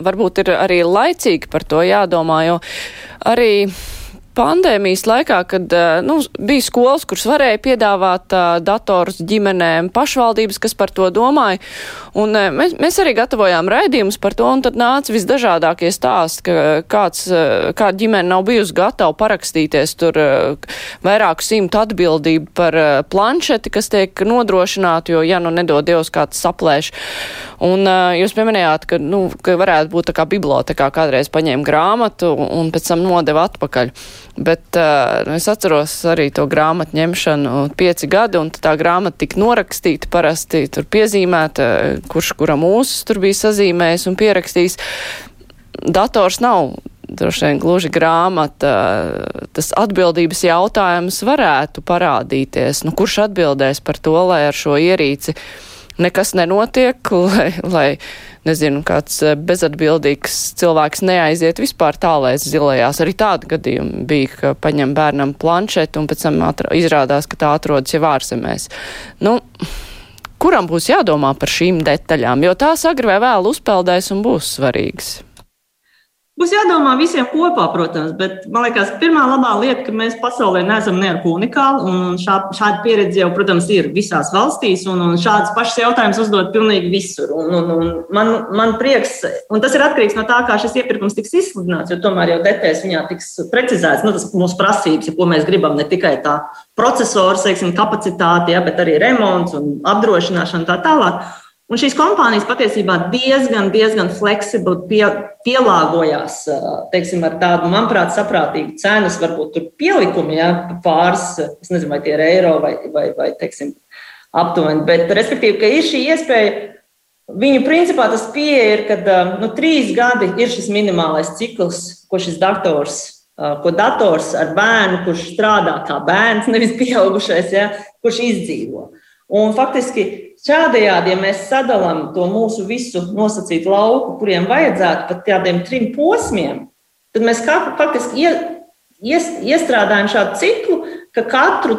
varbūt ir arī laicīgi par to jādomā, jo arī pandēmijas laikā, kad eh, nu, bija skolas, kuras varēja piedāvāt uh, dators ģimenēm, pašvaldības, kas par to domāja. Un uh, mēs, mēs arī gatavojām raidījumus par to, un tad nāca visdažādākie stāsti, ka kāds, uh, kāda ģimene nav bijusi gatava parakstīties tur vairāku simtu atbildību par planšeti, kas tiek nodrošināta, jo, ja nu nedod Dievs kāds saplēš. Un jūs pieminējāt, ka, nu, ka varētu būt tā kā bibliotekā kādreiz paņēma grāmatu un pēc tam nodeva atpakaļ. Bet uh, es atceros arī to grāmatu ņemšanu pieci gadi, un tā grāmata tika norakstīta parasti, tur piezīmēta, kurš kuram mūsu tur bija sazīmējis un pierakstījis. Dators nav droši vien gluži grāmata, tas atbildības jautājums varētu parādīties. Nu, kurš atbildēs par to, lai ar šo ierīci nekas nenotiek, lai, lai nezinu, kāds eh, bezatbildīgs cilvēks neaiziet vispār tālēs zilajās. Arī tādi gadījumi bija, ka paņem bērnam planšetu un pēc tam izrādās, ka tā atrodas jau ārzemēs. Nu, kuram būs jādomā par šīm detaļām, jo tās agri vai vēl uzpeldēs un būs svarīgas? Būs jādomā visiem kopā, protams, bet man liekas, pirmā labā lieta, ka mēs pasaulē neesam neko unikāli. Un šā, šāda pieredze jau, protams, ir visās valstīs, un, un šādas pašas jautājumas uzdod pilnīgi visur. Un, un, un man, man prieks, un tas ir atkarīgs no tā, kā šis iepirkums tiks izsludināts, jo tomēr jau detaļas viņā tiks precizēts. Nu, tas mūsu prasības, ja ko mēs gribam, ne tikai tā procesora kapacitāte, ja, bet arī remonts un apdrošināšana tā tālāk. Un šīs kompānijas patiesībā diezgan, diezgan fleksibli pie, pielāgojās teiksim, ar tādu, manuprāt, saprātīgu cenas, varbūt tur pielikumi, ja, pāris, es nezinu, vai tie ir eiro vai, vai, vai teiksim, aptuveni. Bet, respektīvi, ka ir šī iespēja, viņu principā tas pieeja ir, ka nu, trīs gadi ir šis minimālais cikls, ko šis dators ko dators ar bērnu, kurš strādā kā bērns, nevis pieaugušais, ja, kurš izdzīvo. Un faktiski šādējādi, ja mēs sadalām to mūsu visu nosacītu lauku, kuriem vajadzētu pat tādiem trim posmiem, tad mēs faktiski ies, iestrādājam šādu ciklu, ka katru,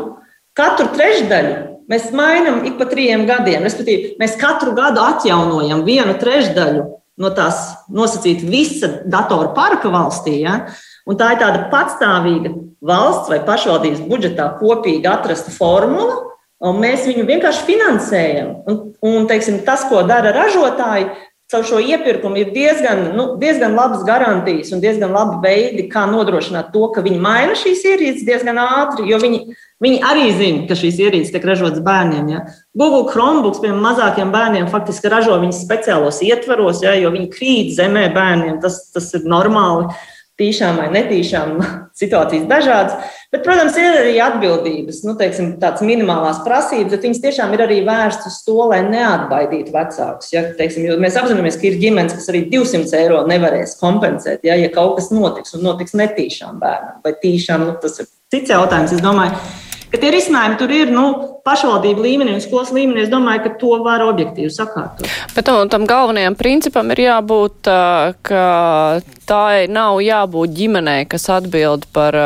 katru trešdaļu mēs mainām ik pa trim gadiem. Respektīvi, mēs katru gadu atjaunojam vienu trešdaļu no tās nosacīta visa datoru parka valstī. Ja? Un tā ir tāda patstāvīga valsts vai pašvaldības budžetā kopīgi atrasta formula, Un mēs viņu vienkārši finansējam. Un, un teiksim, tas, ko dara ražotāji, caur šo iepirkumu ir diezgan, nu, diezgan labas garantijas un diezgan labi veidi, kā nodrošināt to, ka viņi maina šīs ierīces diezgan ātri, jo viņi, viņi arī zina, ka šīs ierīces tiek ražotas bērniem. Ja. Google Chromebooks, piemēram, mazākiem bērniem faktiski ražo viņas speciālos ietvaros, ja, jo viņi krīt zemē bērniem. Tas, tas ir normāli tīšām vai netīšām situācijas dažādas. Bet, protams, ir arī atbildības, nu, teiksim, tādas minimālās prasības, bet viņas tiešām ir arī vērstas uz to, lai neatbaidītu vecākus. Ja, teiksim, mēs apzināmies, ka ir ģimenes, kas arī 200 eiro nevarēs kompensēt, ja, ja kaut kas notiks un notiks netīšām bērnam vai tīšām. Nu, tas ir cits jautājums. Es domāju, ka tie risinājumi tur ir. Nu, pašvaldību līmenī un skolas līmenī, es domāju, ka to var objektīvi sakārtot. Bet tam, tam galvenajam principam ir jābūt, ka tā nav jābūt ģimenei, kas atbild par,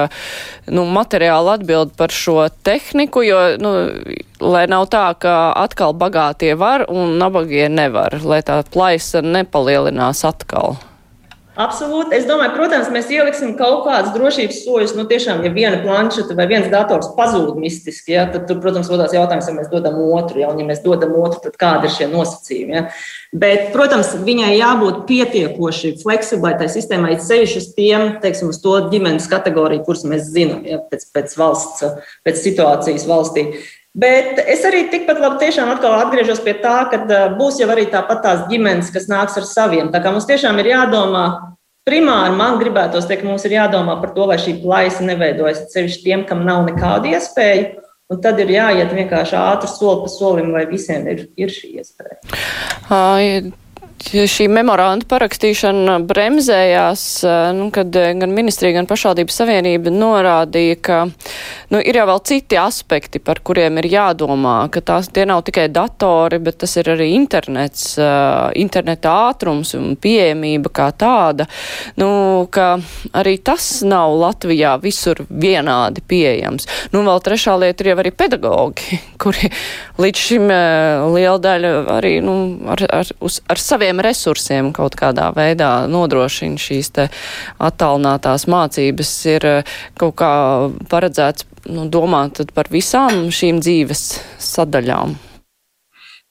nu, materiālu atbild par šo tehniku, jo, nu, lai nav tā, ka atkal bagātie var un nabagie nevar, lai tā plaisa nepalielinās atkal. Absolūti. Es domāju, protams, mēs ieliksim kaut kādus drošības soļus. Nu, tiešām, ja viena planšeta vai viens dators pazūd mistiski, ja, tad, tur, protams, rodās jautājums, ja mēs dodam otru. Ja, un, ja mēs dodam otru, tad kādi ir šie nosacījumi? Ja. Bet, protams, viņai jābūt pietiekoši fleksiblai tai sistēmai, ceļš uz tiem, teiksim, uz to ģimenes kategoriju, kuras mēs zinām, ja, pēc, pēc valsts, pēc situācijas valstī. Bet es arī tikpat labi atgriežos pie tā, ka būs jau arī tāpat tās ģimenes, kas nāks ar saviem. Tā kā mums tiešām ir jādomā, primāri man gribētos teikt, ka mums ir jādomā par to, lai šī plaisa neveidojas ceļš tiem, kam nav nekāda iespēja. Un tad ir jāiet vienkārši ātri soli pa solim, lai visiem ir, ir šī iespēja. Uh, šī memoranda parakstīšana bremzējās, nu, kad gan ministrija, gan pašvaldības savienība norādīja, ka nu, ir jau vēl citi aspekti, par kuriem ir jādomā, ka tās, tie nav tikai datori, bet tas ir arī internets, interneta ātrums un pieejamība kā tāda, nu, ka arī tas nav Latvijā visur vienādi pieejams. Nu, vēl trešā lieta ir jau arī pedagogi, kuri līdz šim liela daļa arī, nu, ar, ar, uz, ar saviem saviem resursiem kaut kādā veidā nodrošina šīs te attālinātās mācības, ir eh, kaut kā paredzēts nu, domāt par visām šīm dzīves sadaļām.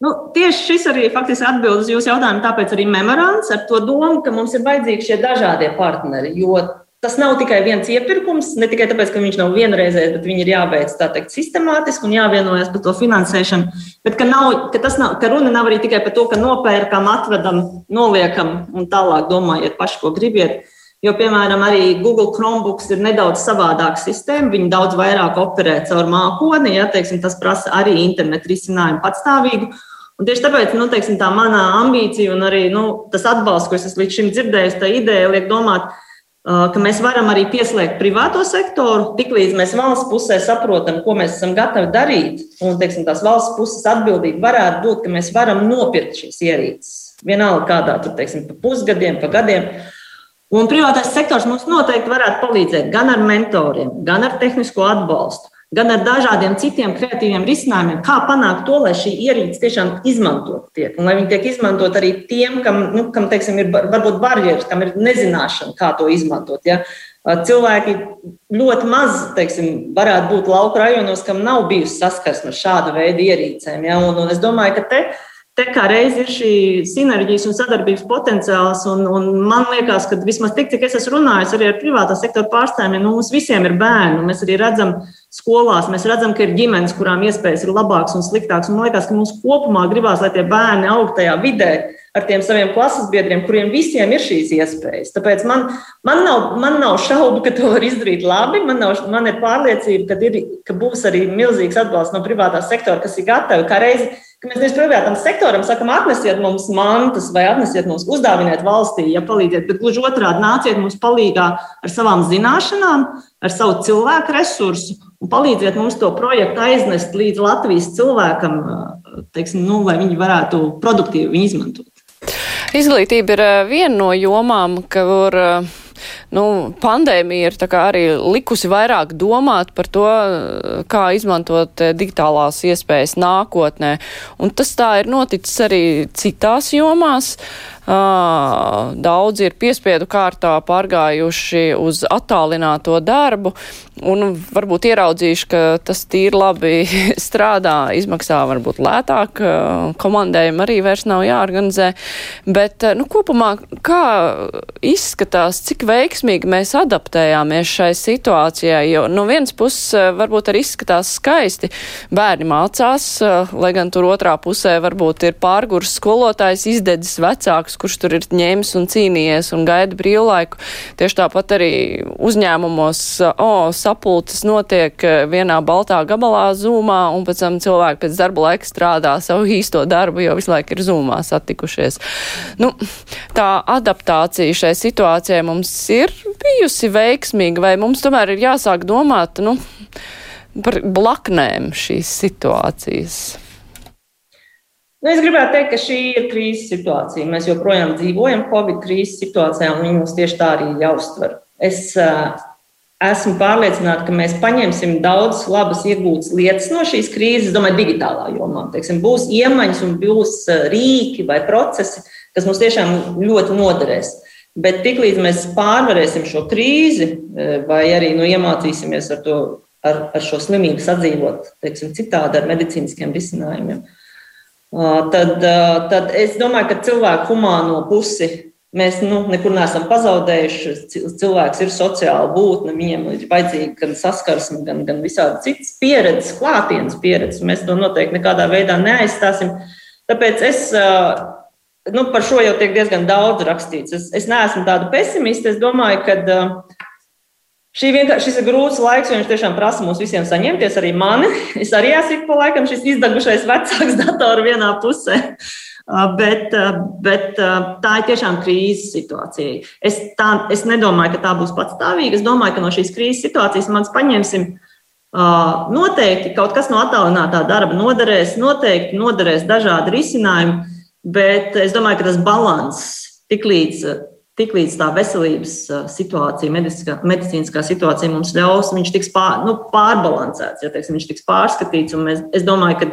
Nu, tieši šis arī faktiski atbild uz jūsu jautājumu, tāpēc arī memorands ar to domu, ka mums ir vajadzīgi šie dažādie partneri, jo Tas nav tikai viens iepirkums, ne tikai tāpēc, ka viņš nav vienreizējs, bet viņi ir jāveic teikt, sistemātiski un jāvienojas par to finansēšanu. Bet ka, nav, ka, nav, ka runa nav arī tikai par to, ka nopērkam, atvedam, noliekam un tālāk domājiet paši, ko gribiet. Jo, piemēram, arī Google Chromebooks ir nedaudz savādāka sistēma. Viņi daudz vairāk operē caur mākoni. Ja, teiksim, tas prasa arī internetu risinājumu patstāvīgu. Un tieši tāpēc nu, teiksim, tā manā ambīcija un arī nu, tas atbalsts, ko es līdz šim dzirdējis, tā ideja liek domāt, ka mēs varam arī pieslēgt privāto sektoru, tiklīdz mēs valsts pusē saprotam, ko mēs esam gatavi darīt. Un teiksim, tās valsts puses atbildība varētu būt, ka mēs varam nopirkt šīs ierīces. Vienalga, kādā tur, teiksim, pa pusgadiem, pa gadiem. Un privātais sektors mums noteikti varētu palīdzēt gan ar mentoriem, gan ar tehnisko atbalstu gan ar dažādiem citiem kreatīviem risinājumiem, kā panākt to, lai šī ierīce tiešām izmantot tiek, un lai viņi tiek izmantot arī tiem, kam, nu, kam teiksim, ir varbūt barjeras, kam ir nezināšana, kā to izmantot. Ja? Cilvēki ļoti maz, teiksim, varētu būt lauku rajonos, kam nav bijusi saskarsme ar šādu veidu ierīcēm. Ja? Un, un es domāju, ka te Te kā reiz ir šī sinerģijas un sadarbības potenciāls, un, un man liekas, ka vismaz tik, cik es esmu runājis arī ar privātā sektora pārstāvjiem, nu, mums visiem ir bērni. Mēs arī redzam, skolās, mēs redzam, ka ir ģimenes, kurām iespējas ir labākas un sliktākas. Un man liekas, ka mums kopumā gribās, lai tie bērni aug tajā vidē ar tiem saviem klases biedriem, kuriem visiem ir šīs iespējas. Tāpēc man, man, nav, man nav šaubu, ka to var izdarīt labi. Man, nav, man ir pārliecība, ka, ir, ka būs arī milzīgs atbalsts no privātā sektora, kas ir gatavi kā reizi mēs nevis privātam sektoram sakam, atnesiet mums mantas vai atnesiet mums, uzdāviniet valstī, ja palīdziet, bet gluži otrādi nāciet mums palīdzīgā ar savām zināšanām, ar savu cilvēku resursu un palīdziet mums to projektu aiznest līdz Latvijas cilvēkam, teiksim, nu, lai viņi varētu produktīvi viņu izmantot. Izglītība ir viena no jomām, kur nu, pandēmija ir arī likusi vairāk domāt par to, kā izmantot eh, digitālās iespējas nākotnē. Un tas tā ir noticis arī citās jomās. Daudzi ir piespiedu kārtā pārgājuši uz attālināto darbu un varbūt ieraudzījuši, ka tas tīri labi strādā, izmaksā varbūt lētāk, komandējumi arī vairs nav jāorganizē. Bet, nu, kopumā, kā izskatās, cik veiksmīgi mēs adaptējāmies šai situācijai, jo no vienas puses varbūt arī izskatās skaisti. Bērni mācās, lai gan tur otrā pusē varbūt ir pārgurs skolotājs, izdedzis vecāks cilvēks, kurš tur ir ņēmis un cīnījies un gaida brīvlaiku. Tieši tāpat arī uzņēmumos, o, sapulces notiek e, vienā baltā gabalā zūmā, un pēc tam cilvēki pēc darba laika strādā savu īsto darbu, jo visu laiku ir zūmā satikušies. Nu, tā adaptācija šai situācijai mums ir bijusi veiksmīga, vai mums tomēr ir jāsāk domāt, nu, par blaknēm šīs situācijas? Nu, es gribētu teikt, ka šī ir krīzes situācija. Mēs joprojām dzīvojam Covid krīzes situācijā, un viņi mums tieši tā arī jāuztver. Es uh, esmu pārliecināta, ka mēs paņemsim daudz labas iegūtas lietas no šīs krīzes, domāju, digitālā jomā. Teiksim, būs iemaņas un būs rīki vai procesi, kas mums tiešām ļoti noderēs. Bet tiklīdz mēs pārvarēsim šo krīzi, vai arī nu, iemācīsimies ar, to, ar, ar šo slimību sadzīvot teiksim, citādi ar medicīniskiem risinājumiem, uh, tad, tad es domāju, ka cilvēku humāno pusi mēs nu, nekur neesam pazaudējuši. Cilvēks ir sociāla būtne, viņam ir vajadzīga gan saskarsme, gan, gan visādi citas pieredzes, klātienes pieredzes. Mēs to noteikti nekādā veidā neaizstāsim. Tāpēc es. Nu, par šo jau tiek diezgan daudz rakstīts. Es, es neesmu tāda pesimista. Es domāju, ka uh, šis ir grūts laiks, jo viņš tiešām prasa mums visiem saņemties, arī mani. Es arī esmu pa laikam šis izdegušais vecāks dators vienā pusē. Bet, bet tā ir tiešām krīzes situācija. Es, tā, es nedomāju, ka tā būs patstāvīga. Es domāju, ka no šīs krīzes situācijas mēs paņemsim noteikti kaut kas no attālinātā darba noderēs, noteikti noderēs dažādi risinājumi, bet es domāju, ka tas balans tik līdz tiklīdz tā veselības situācija, medicīniskā, medicīniskā situācija mums ļaus, viņš tiks pār, nu, pārbalansēts, ja teiksim, viņš tiks pārskatīts. Mēs, es domāju, ka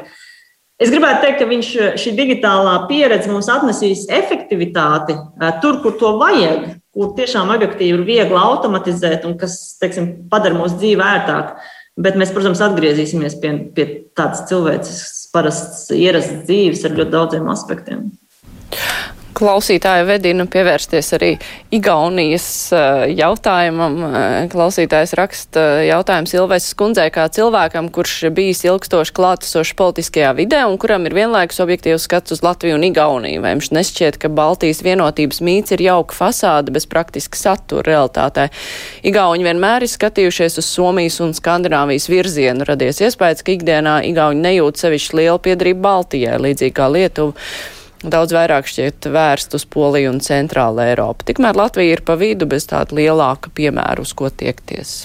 es gribētu teikt, ka viņš, šī digitālā pieredze mums atnesīs efektivitāti tur, kur to vajag, kur tiešām objektīvi ir viegli automatizēt un kas teiksim, padara mūsu dzīvi ērtāku. Bet mēs, protams, atgriezīsimies pie, pie tādas cilvēciskas, parastas, ierastas dzīves ar ļoti daudziem aspektiem klausītāja vedina pievērsties arī Igaunijas uh, jautājumam. Uh, klausītājs raksta jautājumu Silvēsas kundzei kā cilvēkam, kurš bijis ilgstoši klātesošs politiskajā vidē un kuram ir vienlaikus objektīvs skats uz Latviju un Igauniju. Vai jums nešķiet, ka Baltijas vienotības mīts ir jauka fasāde bez praktiska satura realitātē? Igauņi vienmēr ir skatījušies uz Somijas un Skandināvijas virzienu. Radies iespējas, ka ikdienā Igauņi nejūt sevišķi lielu piedrību Baltijai, līdzīgi kā Lietuva daudz vairāk šķiet vērst uz Poliju un Centrālu Eiropu. Tikmēr Latvija ir pa vidu bez tāda lielāka piemēra, uz ko tiekties.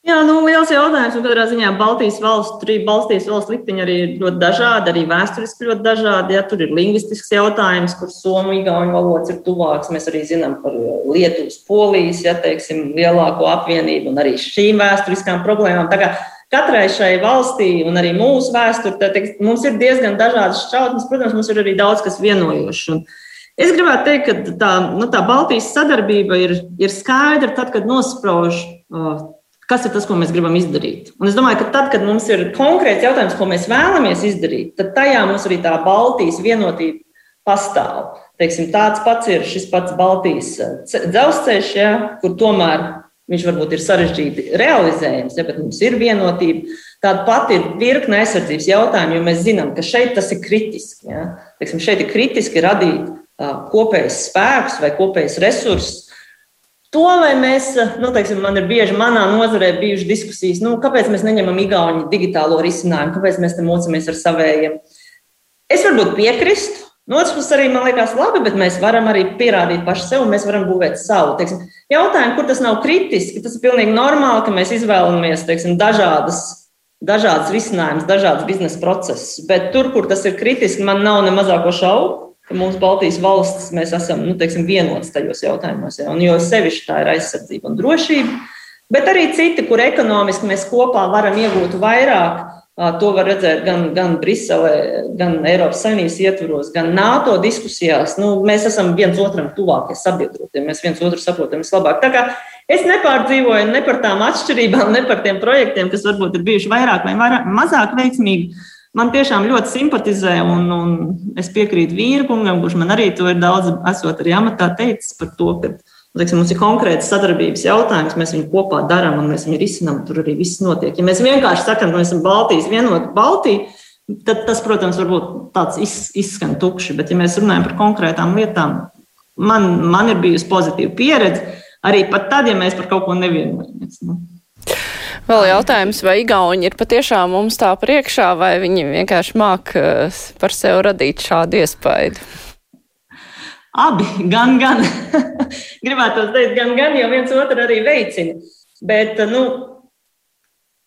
Jā, nu, liels jautājums. Un katrā ziņā Baltijas valsts, tur ir Baltijas valsts likteņi arī ļoti dažādi, arī vēsturiski ļoti dažādi. Ja, tur ir lingvistisks jautājums, kur somu igauņu valodas ir tuvāks. Mēs arī zinām par Lietuvas, Polijas, ja teiksim, lielāko apvienību un arī šīm vēsturiskām problēmām. Katrai šai valstī, un arī mūsu vēsturē, mums ir diezgan dažādas šķautnes. Protams, mums ir arī daudz kas vienojošs. Es gribētu teikt, ka tā, nu, tā Baltijas sadarbība ir, ir skaidra tad, kad nosprauž, kas ir tas, ko mēs gribam izdarīt. Un es domāju, ka tad, kad mums ir konkrēts jautājums, ko mēs vēlamies izdarīt, tad tajā mums arī tā Baltijas vienotība pastāv. Teiksim, tāds pats ir šis pats Baltijas dzelzceļš, ja, kur tomēr Viņš varbūt ir sarežģīti realizējams, ja, bet mums ir vienotība. Tāda pati ir virkne aizsardzības jautājumu, jo mēs zinām, ka šeit tas ir kritiski. Ja. Teiksim, šeit ir kritiski radīt uh, kopējs spēks vai kopējs resursus. To, vai mēs, nu, teiksim, man ir bieži manā nozarē bijušas diskusijas, nu, kāpēc mēs neņemam igauņu digitālo risinājumu, kāpēc mēs te mocamies ar savējiem. Es varbūt piekrīstu, No otras puses, arī man liekas, labi, bet mēs varam arī pierādīt paši sev, un mēs varam būvēt savu. Teiksim, jautājumu, kur tas nav kritiski, tas ir pilnīgi normāli, ka mēs izvēlamies teiksim, dažādas, dažādas risinājumus, dažādas biznesa procesus. Bet tur, kur tas ir kritiski, man nav ne mazāko šaubu, ka mūsu Baltijas valstis mēs esam nu, teiksim, vienots tajos jautājumos. Ja? Un jo sevišķi tā ir aizsardzība un drošība, bet arī citi, kur ekonomiski mēs kopā varam iegūt vairāk To var redzēt gan, gan Briselē, gan Eiropas Savienības ietvaros, gan NATO diskusijās. Nu, mēs esam viens otram tuvākie sabiedrotie, mēs viens otru saprotam vislabāk. Es nepārdzīvoju ne par tām atšķirībām, ne par tiem projektiem, kas varbūt ir bijuši vairāk vai vairāk, mazāk veiksmīgi. Man tiešām ļoti simpatizē, un, un es piekrītu vīrkungam, kurš man arī to ir daudz, esot arī amatā teicis par to, ka Teiksim, mums ir konkrēts sadarbības jautājums, mēs viņu kopā darām un mēs viņu risinām. Tur arī viss notiek. Ja mēs vienkārši sakām, ka mēs esam Baltijas vienota Baltija, tad tas, protams, varbūt tāds izskan tukši. Bet, ja mēs runājam par konkrētām lietām, man, man ir bijusi pozitīva pieredze arī pat tad, ja mēs par kaut ko nevienojamies. Nu. Vēl jautājums, vai Igauni ir patiešām mums tā priekšā, vai viņi vienkārši māk eh, par sevi radīt šādu iespēju? Abi, gan, gan. Gribētu teikt, gan, gan, jo viens otru arī veicina. Bet, nu,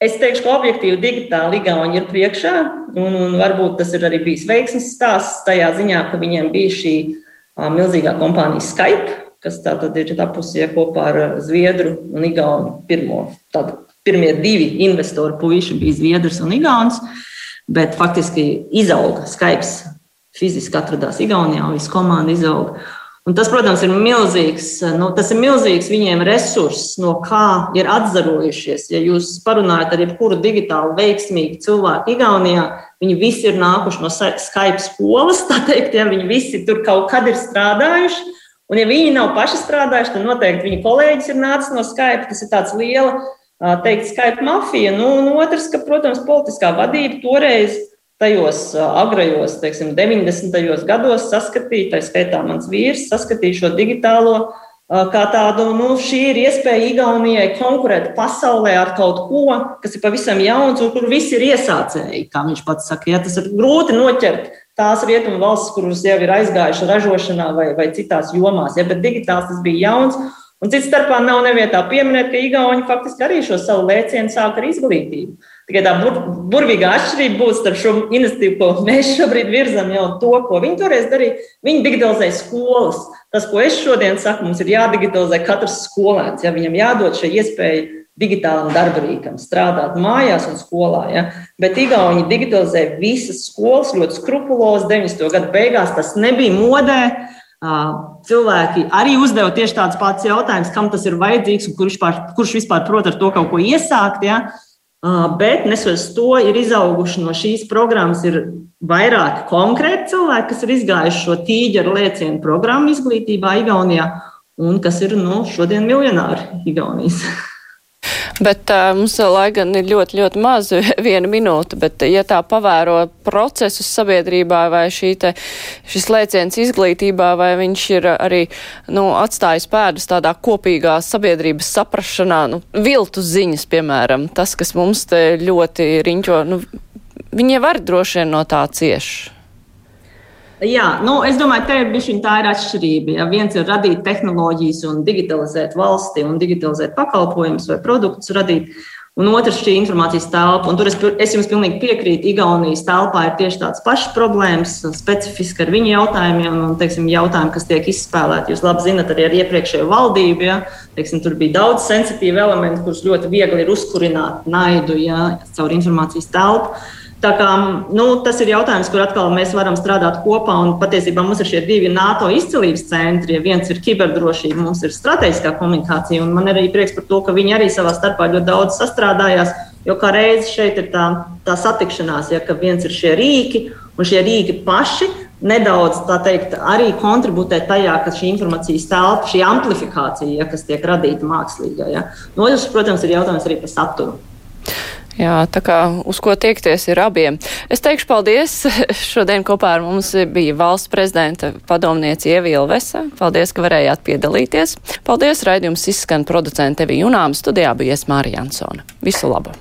Es teikšu, ka objektīvi digitāli Igauni ir priekšā, un, un varbūt tas ir arī bijis veiksmes stāsts tajā ziņā, ka viņiem bija šī milzīgā kompānija Skype, kas tātad ir tapusi kopā ar Zviedru un Igaunu pirmo. Tad pirmie divi investori puiši bija Zviedrs un Igauns, bet faktiski izauga Skype. Fiziski atradās Igaunijā, visa komanda izauga. Un tas, protams, ir milzīgs, nu, tas ir milzīgs viņiem resurss, no kā ir atzarojušies. Ja jūs parunājat ar jebkuru digitāli veiksmīgu cilvēku Igaunijā, viņi visi ir nākuši no Skype skolas, tā teikt, ja viņi visi tur kaut kad ir strādājuši. Un, ja viņi nav paši strādājuši, tad noteikti viņa kolēģis ir nācis no Skype. Tas ir tāds liela, teikt, Skype mafija. Nu, un otrs, ka, protams, politiskā vadība toreiz tajos agrajos, teiksim, 90. gados saskatīja, tā skaitā mans vīrs, saskatīja šo digitālo kā tādu, nu, šī ir iespēja Igaunijai konkurēt pasaulē ar kaut ko, kas ir pavisam jauns un kur visi ir iesācēji, kā viņš pats saka. Ja, tas ir grūti noķert tās rietumu valsts, kuras jau ir aizgājušas ražošanā vai, vai citās jomās, ja, bet digitāls tas bija jauns. Un cits starpā nav nevietā pieminēt, ka Igauni faktiski arī šo savu lēcienu sāk ar izglītību. Tikai tā bur, burvīgā atšķirība būs starp šo iniciatīvu, ko mēs šobrīd virzam, jau to, ko viņi toreiz darīja. Viņi digitalizēja skolas. Tas, ko es šodien saku, mums ir jādigitalizē katrs skolēns. Ja? Viņam jādod šī iespēja digitālam darbarīkam strādāt mājās un skolā. Ja? Bet Igauni digitalizēja visas skolas ļoti skrupulozi 90. gadu beigās. Tas nebija modē. Cilvēki arī uzdeva tieši tādus pats jautājumus, kam tas ir vajadzīgs un kurš, pār, kurš vispār prot ar to kaut ko iesākt. Ja? Bet nesos to ir izauguši no šīs programmas, ir vairāki konkrēti cilvēki, kas ir izgājuši šo tīģeru lēcienu programmu izglītībā Igaunijā un kas ir nu, šodien miljonāri Igaunijas. Bet uh, mums, lai gan ir ļoti, ļoti maz, viena minūte, bet ja tā pavēro procesus sabiedrībā vai šī te, šis lēciens izglītībā, vai viņš ir arī, nu, atstājis pēdas tādā kopīgā sabiedrības saprašanā, nu, viltus ziņas, piemēram, tas, kas mums te ļoti riņķo, nu, viņi var droši vien no tā cieši. Jā, nu, es domāju, ka bišķiņ, tā ir atšķirība. Ja viens ir radīt tehnoloģijas un digitalizēt valsti un digitalizēt pakalpojumus vai produktus radīt, un otrs šī informācijas telpa. Un tur es, es jums pilnīgi piekrītu, Igaunijas telpā ir tieši tādas pašas problēmas, specifiski ar viņu jautājumiem un teiksim, jautājumi, kas tiek izspēlēti. Jūs labi zinat arī ar iepriekšējo valdību. Ja? Teiksim, tur bija daudz sensitīvu elementu, kurus ļoti viegli ir uzkurināt naidu ja? caur informācijas telpu. Tā kā, nu, tas ir jautājums, kur atkal mēs varam strādāt kopā. Patiesībā mums ir šie divi NATO izcīlības centri. Viens ir kiberdrošība, mums ir strateģiskā komunikācija. Man arī prieks par to, ka viņi arī savā starpā ļoti daudz sastrādājās. Jo kā reizes šeit ir tā, tā satikšanās, ja viens ir šie rīki, un šie rīki paši nedaudz teikt, arī kontribūtē tajā, ka šī informācijas telpa, šī amplifikācija, ja, kas tiek radīta mākslīgā. Ja. No otras, protams, ir jautājums arī par saturu. Jā, tā kā uz ko tiekties ir abiem. Es teikšu paldies. Šodien kopā ar mums bija valsts prezidenta padomniece Ievila Vesa. Paldies, ka varējāt piedalīties. Paldies, raidījums izskan producente Evi Junām. Studijā bija Esmāra Jansona. Visu labu!